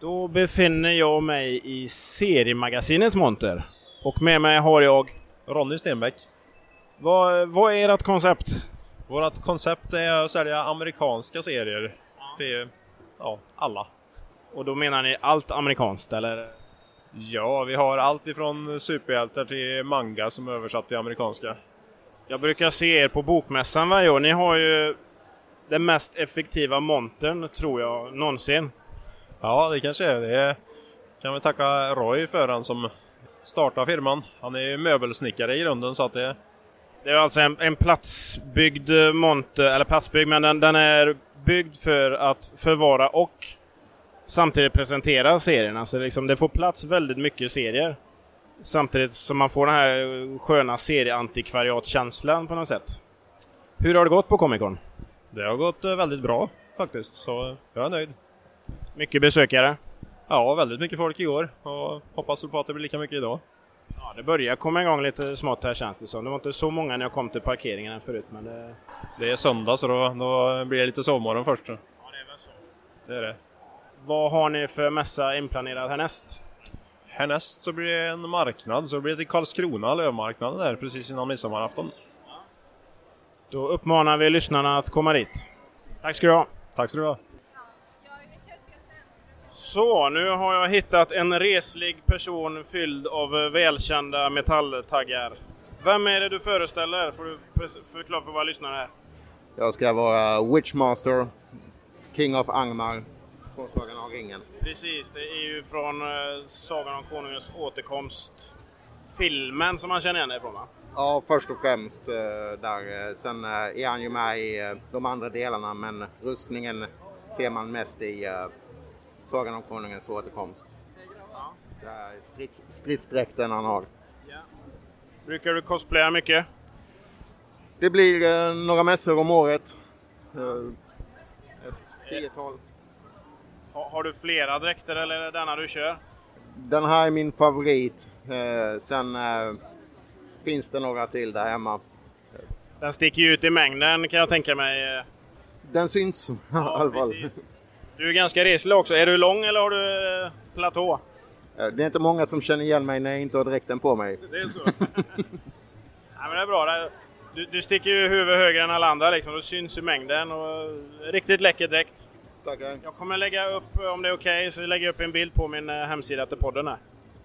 Då befinner jag mig i seriemagasinets monter. Och med mig har jag Ronny Stenbeck. Vad, vad är ert koncept? Vårt koncept är att sälja amerikanska serier till ja, alla. Och då menar ni allt amerikanskt eller? Ja, vi har allt ifrån superhjältar till manga som är översatt till amerikanska. Jag brukar se er på bokmässan varje år. Ni har ju den mest effektiva montern, tror jag, någonsin. Ja, det kanske är. Det kan vi tacka Roy för, han som startade firman. Han är ju möbelsnickare i grunden så att det... Det är alltså en, en platsbyggd monter, eller platsbyggd, men den, den är byggd för att förvara och samtidigt presentera serierna. Så liksom, det får plats väldigt mycket serier. Samtidigt som man får den här sköna serieantikvariatkänslan på något sätt. Hur har det gått på Comic Con? Det har gått väldigt bra. faktiskt. Så jag är nöjd. Mycket besökare? Ja, väldigt mycket folk igår och hoppas att det blir lika mycket idag. Ja, det börjar komma igång lite smått här känns det som. Det var inte så många när jag kom till parkeringen förut men det... Det är söndag så då, då blir det lite sovmorgon först. Ja, det är väl så. Det är det. Vad har ni för mässa inplanerad härnäst? Härnäst så blir det en marknad, så det blir till Karlskrona, lövmarknaden där precis innan midsommarafton. Då uppmanar vi lyssnarna att komma dit. Tack ska du ha! Tack ska du ha! Så, nu har jag hittat en reslig person fylld av välkända metalltaggar. Vem är det du föreställer? Får du förklara för våra lyssnare här. Jag ska vara Witchmaster, King of Angmar, på Sagan om ringen. Precis, det är ju från uh, Sagan om Konungens återkomst. Filmen som man känner igen ifrån va? Ja, först och främst uh, där. Uh, sen är han ju med i de andra delarna men rustningen ser man mest i Sagan om Konungens återkomst. Ja. Det är strids, stridsdräkten han har. Ja. Brukar du cosplaya mycket? Det blir eh, några mässor om året. Eh, ett tiotal. Ha, har du flera dräkter eller är det denna du kör? Den här är min favorit. Eh, sen eh, finns det några till där hemma. Den sticker ju ut i mängden kan jag tänka mig. Den syns i alla fall. Du är ganska reslig också. Är du lång eller har du eh, platå? Eh, det är inte många som känner igen mig när jag inte har dräkten på mig. Det är så? ja, men det är bra. Du, du sticker ju huvudet högre än alla andra liksom. Du syns i mängden och riktigt läcker dräkt. Tackar. Jag kommer lägga upp, om det är okej, okay, så lägger jag upp en bild på min eh, hemsida till podden här.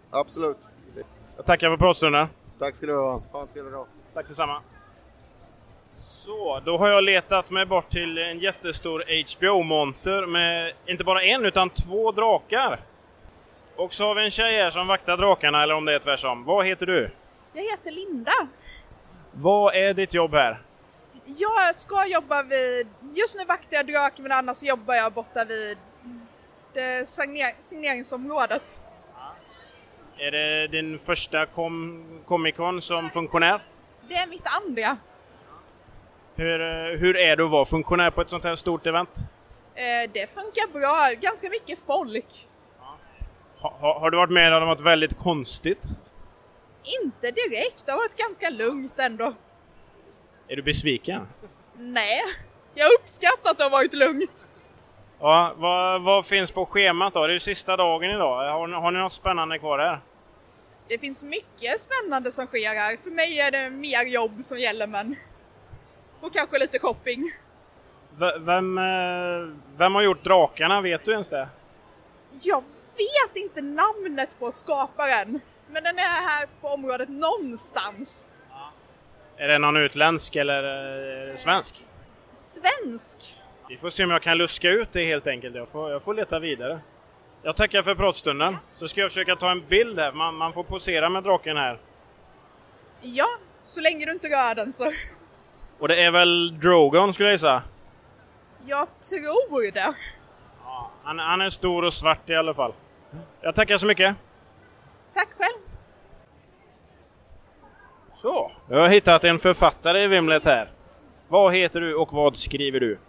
Absolut. Jag tackar för pratstunden. Tack ska du ha. Ha en trevlig dag. Tack detsamma. Så, då har jag letat mig bort till en jättestor HBO-monter med inte bara en utan två drakar. Och så har vi en tjej här som vaktar drakarna, eller om det är tvärsom. Vad heter du? Jag heter Linda. Vad är ditt jobb här? Jag ska jobba vid, just nu vaktar jag draken men annars jobbar jag borta vid det signer, signeringsområdet. Är det din första kom, Comic Con som funktionär? Det är mitt andra. Hur, eh, hur är det att vara funktionär på ett sånt här stort event? Eh, det funkar bra, ganska mycket folk. Ha, ha, har du varit med om något väldigt konstigt? Inte direkt, det har varit ganska lugnt ändå. Är du besviken? Nej, jag uppskattar att det har varit lugnt. Ja, vad, vad finns på schemat då? Det är ju sista dagen idag. Har, har ni något spännande kvar här? Det finns mycket spännande som sker här. För mig är det mer jobb som gäller men och kanske lite shopping. V vem, eh, vem har gjort drakarna? Vet du ens det? Jag vet inte namnet på skaparen. Men den är här på området någonstans. Är det någon utländsk eller eh, svensk? Svensk? Vi får se om jag kan luska ut det helt enkelt. Jag får, jag får leta vidare. Jag tackar för pratstunden. Så ska jag försöka ta en bild här. Man, man får posera med draken här. Ja, så länge du inte rör den så. Och det är väl Drogon skulle jag gissa? Jag tror det. Ja, han, han är stor och svart i alla fall. Jag tackar så mycket. Tack själv. Så, jag har hittat en författare i vimlet här. Vad heter du och vad skriver du?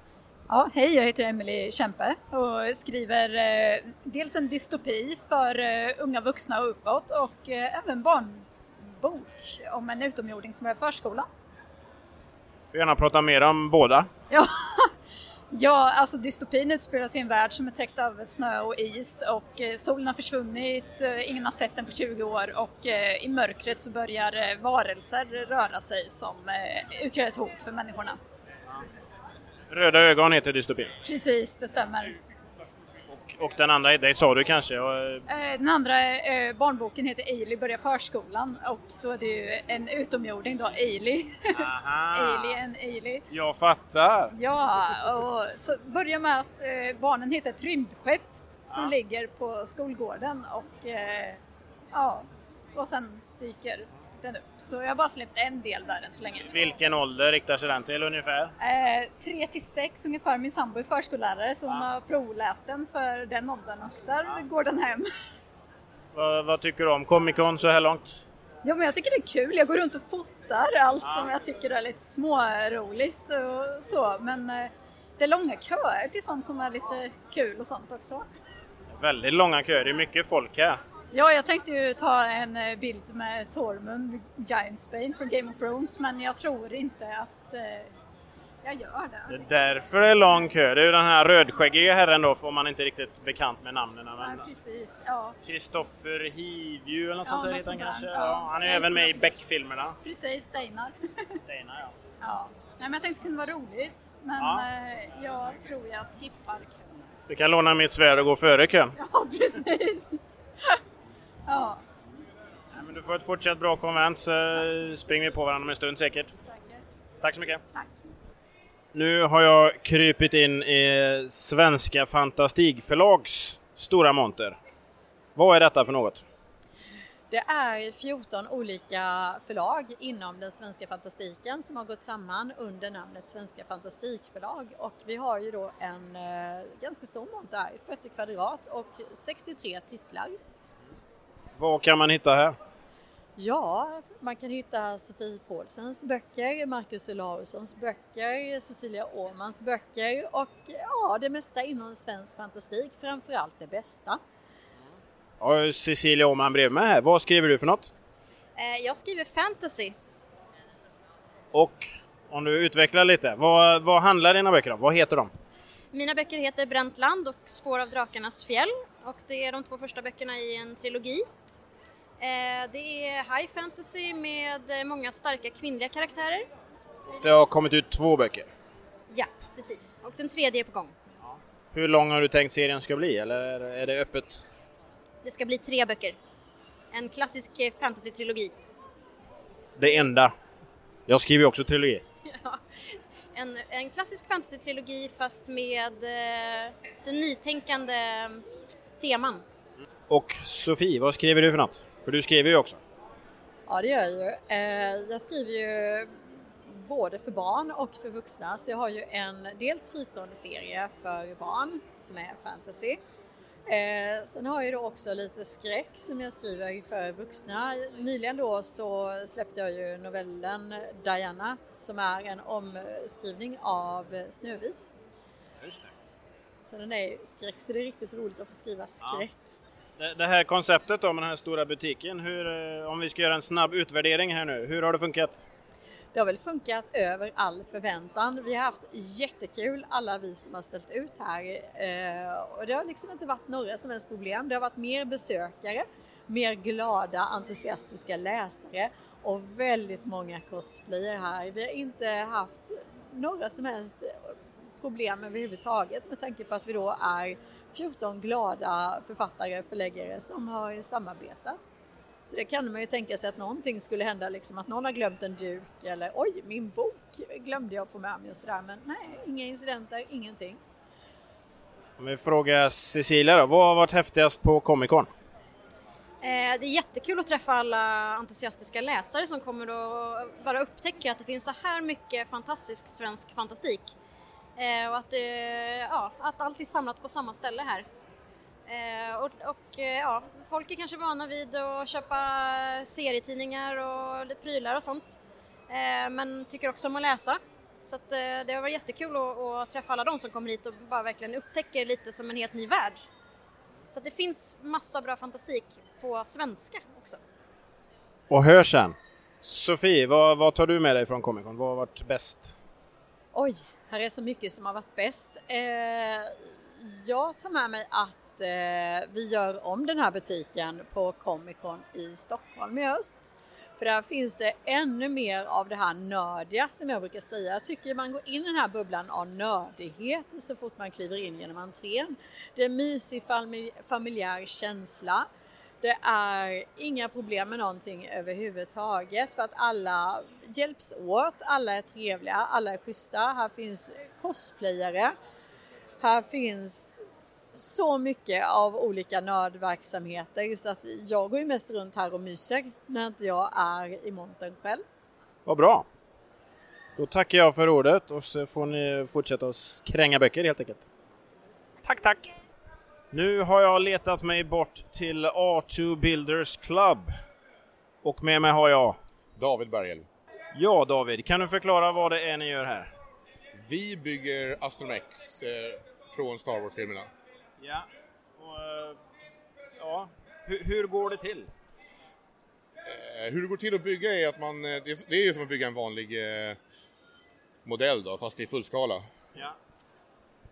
Ja, hej, jag heter Emelie Kempe och skriver eh, dels en dystopi för eh, unga vuxna och uppåt och eh, även barnbok om en utomjording som är förskola. Får gärna prata mer om båda. Ja, ja alltså dystopin utspelar sig i en värld som är täckt av snö och is och eh, solen har försvunnit, eh, ingen har sett den på 20 år och eh, i mörkret så börjar varelser röra sig som utgör ett hot för människorna. Röda ögon heter dystopin. Precis, det stämmer. Och den andra, det sa du kanske? Eh, den andra eh, barnboken heter Ailey börjar förskolan och då är det ju en utomjording då, Ailey. Alien, Ailey. Jag fattar! Ja, och så börjar med att eh, barnen hittar ett rymdskepp som ja. ligger på skolgården och ja, och sen dyker den upp. Så jag har bara släppt en del där än så länge. Vilken ålder riktar sig den till ungefär? Eh, 3 till 6 ungefär. Min sambo är förskollärare så hon har provläst den för den åldern och där ja. går den hem. Vad, vad, tycker du om Comic Con så här långt? Ja men jag tycker det är kul. Jag går runt och fotar allt ja. som jag tycker är lite småroligt och så men eh, det är långa köer till sånt som är lite kul och sånt också. Väldigt långa köer, det är mycket folk här. Ja, jag tänkte ju ta en eh, bild med Tormund Giantsbane från Game of Thrones men jag tror inte att eh, jag gör det. Det är därför det är lång kö. Det är ju den här rödskäggiga herren då, får man inte riktigt bekant med namnen. Ja, Men precis. Ja, Kristoffer Hivju eller något Ja, sånt där heter han kanske. Ja. Ja, han är Nej, även med i Beck-filmerna. precis. Steinar. Steinar ja. Ja. Nej, men jag tänkte det kunde vara roligt men Ja. eh, jag tror jag skippar kön. Du kan låna mitt svärd och gå före kön. Ja, precis. Ja, Nej, men du får ett fortsatt bra konvent så springer vi på varandra om en stund säkert. säkert. Tack så mycket. Tack. Nu har jag krypit in i Svenska Fantastikförlags stora monter. Vad är detta för något? Det är 14 olika förlag inom den svenska fantastiken som har gått samman under namnet Svenska Fantastikförlag och vi har ju då en eh, ganska stor monter, 40 kvadrat och 63 titlar. Vad kan man hitta här? Ja, man kan hitta Sofie Paulsens böcker, Marcus Olaussons böcker, Cecilia Åhmans böcker och ja, det mesta inom svensk fantastik, framförallt det bästa. Ja, Cecilia Åhman bredvid mig här. Vad skriver du för något? Eh, Jag skriver fantasy. Och om du utvecklar lite, vad, vad handlar dina böcker om? Vad heter de? Mina böcker heter Bräntland och Spår av drakarnas fjäll och det är de två första böckerna i en trilogi. Eh, Det är high fantasy med eh, många starka kvinnliga karaktärer. Det har kommit ut två böcker. Ja, precis. Och den tredje är på gång. Hur lång har du tänkt serien ska bli eller är- det öppet? Det ska bli tre böcker. En klassisk eh, fantasy-trilogi. Det enda. Jag skriver ju också trilogi. Ja, en, en klassisk fantasy-trilogi fast med eh, den nytänkande eh, teman. Och Sofie, vad skriver du för något? För du skriver ju också. Ja, det gör jag ju. Eh, Jag skriver ju både för barn och för vuxna. Så jag har ju en dels fristående serie för barn som är fantasy. Eh, sen har jag då också lite skräck som jag skriver för vuxna. Nyligen då så släppte jag ju novellen Diana som är en omskrivning av Snövit. Just det. Så den är ju skräck så det är riktigt roligt att få skriva skräck. Det, det här konceptet då med den här stora butiken, hur, eh, om vi ska göra en snabb utvärdering här nu, hur har det funkat? Det har väl funkat över all förväntan. Vi har haft jättekul alla vi som har ställt ut här eh, och det har liksom inte varit några som helst problem. Det har varit mer besökare, mer glada, entusiastiska läsare och väldigt många cosplayer här. Vi har inte haft några som helst problem överhuvudtaget med tanke på att vi då är 14 glada författare, förläggare som har samarbetat. Så det kan man ju tänka sig att någonting skulle hända, liksom att någon har glömt en duk eller oj, min bok glömde jag få med mig och sådär. Men nej, inga incidenter, ingenting. Om vi frågar Cecilia då, vad har varit häftigast på Comic Con? Eh, Det är jättekul att träffa alla entusiastiska läsare som kommer och bara upptäcker att det finns så här mycket fantastisk svensk fantastik. Eh, Och att, det- ja, att allt är samlat på samma ställe här. Eh, Och, och eh, ja, folk är kanske vana vid att köpa serietidningar och lite prylar och sånt. Eh, Men tycker också om att läsa. Så att eh, det har varit jättekul att, att träffa alla de som kommer hit och bara verkligen upptäcker lite som en helt ny värld. Så att det finns massa bra fantastik på svenska också. Och hör sen. Sofie, vad, vad tar du med dig från Comic Con? Vad har varit bäst? Oj, här är så mycket som har varit bäst. Eh, jag tar med mig att eh, vi gör om den här butiken på Comic Con i Stockholm i höst. För där finns det ännu mer av det här nördiga som jag brukar säga. Jag tycker man går in i den här bubblan av nördighet så fort man kliver in genom entrén. Det är en mysig familjär känsla. Det är inga problem med någonting överhuvudtaget för att alla hjälps åt, alla är trevliga, alla är schyssta. Här finns cosplayare. Här finns så mycket av olika nördverksamheter så att jag går ju mest runt här och myser när inte jag är i montern själv. Vad bra! Då tackar jag för ordet och så får ni fortsätta att kränga böcker helt enkelt. Tack, tack! Nu har jag letat mig bort till A2 Builders Club. Och med mig har jag... David Bergel. Ja, David, kan du förklara vad det är ni gör här? Vi bygger Astromex eh, från Star Wars-filmerna. Ja, och, eh, ja. Hur, hur går det till? Eh, hur det går till att bygga är att man, eh, det är, det är ju som att bygga en vanlig eh, modell då, fast i fullskala. Ja.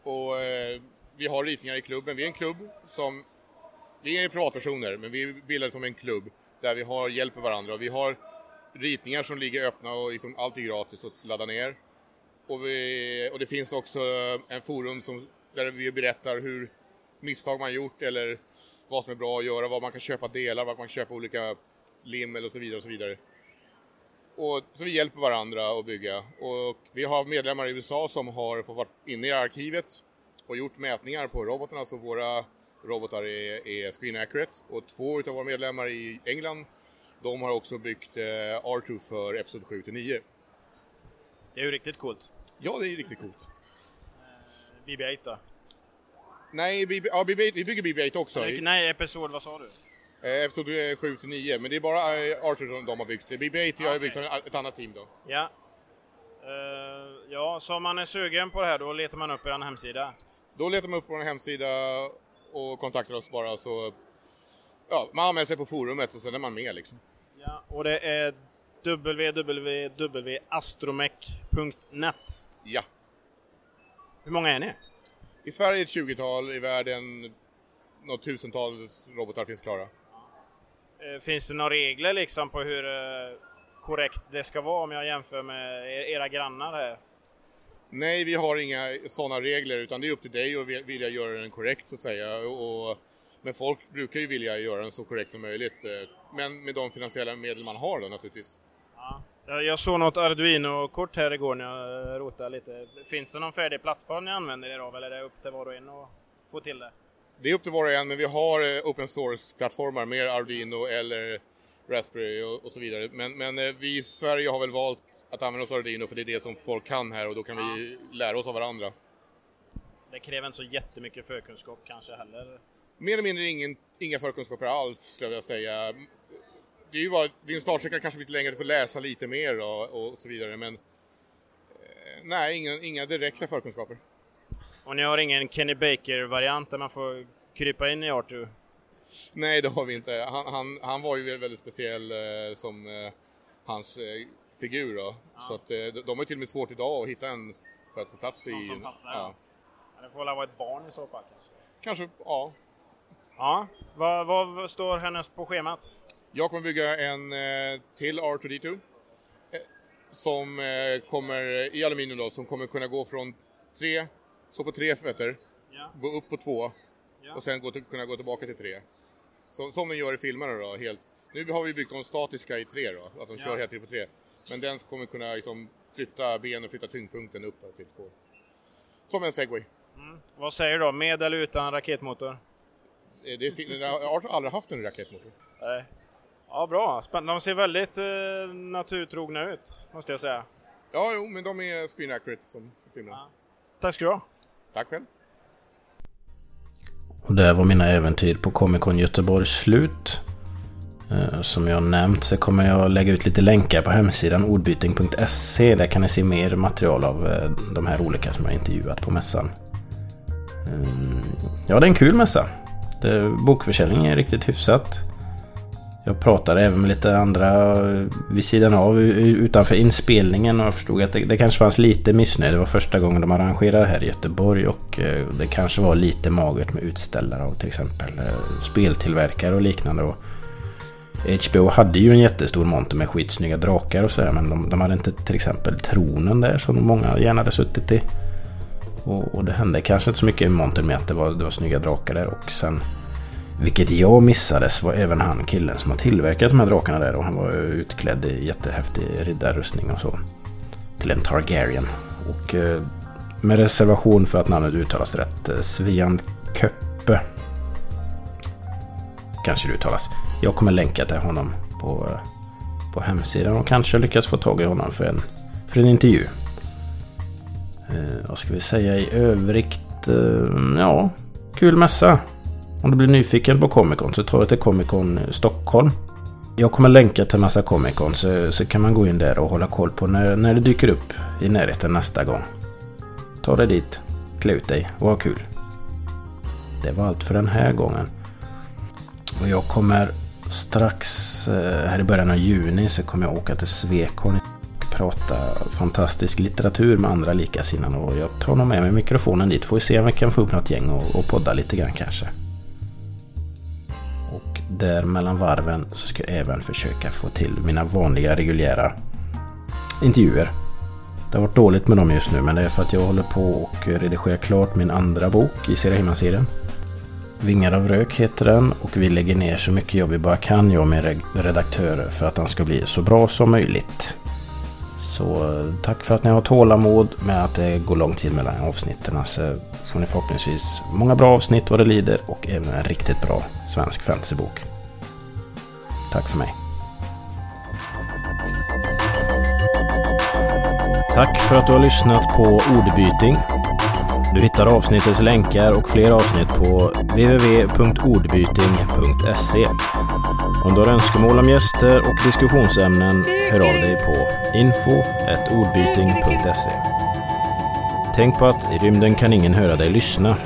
Och eh, vi har ritningar i klubben. Vi är en klubb som, vi är privatpersoner, men vi är bildade som en klubb där vi har hjälper varandra. Vi har ritningar som ligger öppna och liksom allt är gratis att ladda ner. Och, vi, och det finns också eh, en forum som, där vi berättar hur misstag man gjort eller vad som är bra att göra, vad man kan köpa delar, vad man kan köpa olika lim eller så vidare och så vidare. Och, så vi hjälper varandra att bygga. Och vi har medlemmar i USA som har fått vara inne i arkivet och gjort mätningar på robotarna så våra robotar är, är screen accurate. Och två utav våra medlemmar i England de har också byggt eh, R2 för Episod 7 till 9. Det är ju riktigt coolt. Ja, det är riktigt coolt. BB-8 då? Nej, BB, ja, BB, vi bygger BB-8 också. Nej, nej, episod, vad sa du? Eh, Episod 7 till 9, men det är bara eh, R2 som de har byggt. BB-8 har jag byggt för ett annat team då. Ja. Eh, ja, så om man är sugen på det här då letar man upp er hemsida? Då letar man upp på vår hemsida och kontaktar oss bara så... Ja, man anmäler sig på forumet och sen är man med liksom. Ja, och det är www.astromech.net? Ja. Hur många är ni? I Sverige ett 20-tal, i världen något tusental robotar finns klara. Eh, Finns det några regler liksom på hur eh, korrekt det ska vara om jag jämför med er- era grannar här? Nej, vi har inga sådana regler utan det är upp till dig att vi- vilja göra den korrekt så att säga. Och, men folk brukar ju vilja göra den så korrekt som möjligt. eh, Men med de finansiella medel man har då naturligtvis. Jag jag såg något Arduino-kort här igår när jag rotade lite. Finns det någon färdig plattform ni använder er av eller är det upp till var och en att få till det? Det är upp till var och en men vi har eh, open source-plattformar med Arduino eller Raspberry och, och så vidare. Men, men eh, vi i Sverige har väl valt att använda oss av Arduino för det är det som folk kan här och då kan vi lära oss av varandra. Det kräver inte så jättemycket förkunskap kanske heller. Mer eller mindre ingen, inga förkunskaper alls skulle jag säga. Det är ju bara, din startsträcka kanske lite längre, du får läsa lite mer och, och så vidare men eh, nej, inga, inga direkta förkunskaper. Och ni har ingen Kenny Baker-variant där man får krypa in i R2? Nej, det har vi inte. Han, han, han var ju väldigt speciell eh, som eh, hans eh, figur då. Så att, eh, de har till och med svårt idag att hitta en för att få plats i... Någon som passar, ja. Ja, Det får väl vara ett barn i så fall kanske? Kanske, ja. Ja, vad, vad står härnäst på schemat? Jag kommer bygga en eh, till R2D2 eh, som eh, kommer i aluminium då, som kommer kunna gå från tre, så på tre fötter, Ja. gå upp på två Ja. och sen gå till, kunna gå tillbaka till tre. Så, som den gör i filmerna då, helt. Nu har vi byggt de statiska i tre då, att de Ja. kör hela tiden på tre. Men den kommer kunna liksom, flytta ben och flytta tyngdpunkten upp då, till två. Som en segway. Mm. Vad säger du då, med eller utan raketmotor? Eh, Det är, jag har aldrig haft en raketmotor. Nej. Ja, bra. Spännande. De ser väldigt eh, naturtrogna ut, måste jag säga. Ja, jo, men de är screen accurate som filmerna. Tack ska du ha. Tack själv. Och där var mina äventyr på Comic Con Göteborg slut. Eh, som jag nämnt så kommer jag lägga ut lite länkar på hemsidan ordbyting.se. Där kan ni se mer material av eh, de här olika som jag intervjuat på mässan. Eh, ja, det är en kul mässa. Bokförsäljningen är riktigt hyfsat. Jag pratade även med lite andra vid sidan av utanför inspelningen och jag förstod att det, det kanske fanns lite missnöje. Det var första gången de arrangerade här i Göteborg och det kanske var lite magert med utställare av till exempel speltillverkare och liknande. Och HBO hade ju en jättestor monter med skitsnygga drakar och sådär men de, de hade inte till exempel tronen där som många gärna hade suttit i. Och, och det hände kanske inte så mycket i montern med att det var, det var snygga drakar där och sen vilket jag missades var även han killen som har tillverkat de här drakarna där och han var utklädd i jättehäftig riddarrustning och så. Till en Targaryen. Och eh, med reservation för att namnet uttalas rätt. Eh, Svean Svian Köppe. Kanske det uttalas. Jag kommer länka till honom på, på hemsidan och kanske lyckas få tag i honom för en, för en intervju. Eh, vad ska vi säga i övrigt? Eh, ja, kul mässa. Om du blir nyfiken på Comic Con så ta dig till Comic Con eh, Stockholm. Jag kommer länka till massa Comic Con så, så kan man gå in där och hålla koll på när, när det dyker upp i närheten nästa gång. ta dig dit, klä ut dig och ha kul. Det var allt för den här gången. Och jag kommer strax eh, här i början av juni så kommer jag åka till Svekholm och prata fantastisk litteratur med andra likasinnade. Och jag tar nog med mig mikrofonen dit. Får vi se om vi kan få upp något gäng och, och podda lite grann kanske. Och där mellan varven så ska jag även försöka få till mina vanliga reguljära intervjuer. Det har varit dåligt med dem just nu men det är för att jag håller på och redigerar klart min andra bok i Serahima-serien. Vingar av rök heter den och vi lägger ner så mycket jobb vi bara kan, jag och min redaktör, för att den ska bli så bra som möjligt. Så eh, tack för att ni har tålamod med att det går lång tid mellan avsnitten. Så får ni förhoppningsvis många bra avsnitt vad det lider och även en riktigt bra svensk fantasybok. Tack för mig. Tack för att du har lyssnat på Ordbyting. Du hittar avsnittets länkar och fler avsnitt på www.ordbyting.se. Om du har önskemål om gäster och diskussionsämnen, hör av dig på info.ordbyting.se. Tänk på att i rymden kan ingen höra dig lyssna.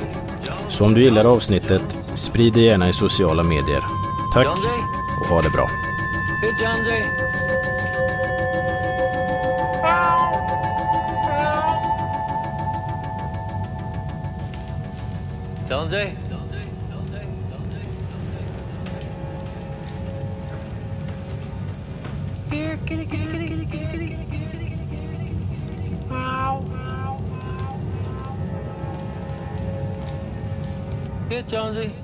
Så om du gillar avsnittet, sprid det gärna i sociala medier. Tack och ha det bra. Sanjay? Here, kitty, kitty, kitty, kitty, kitty, kitty. Ow. Here, Jonesy.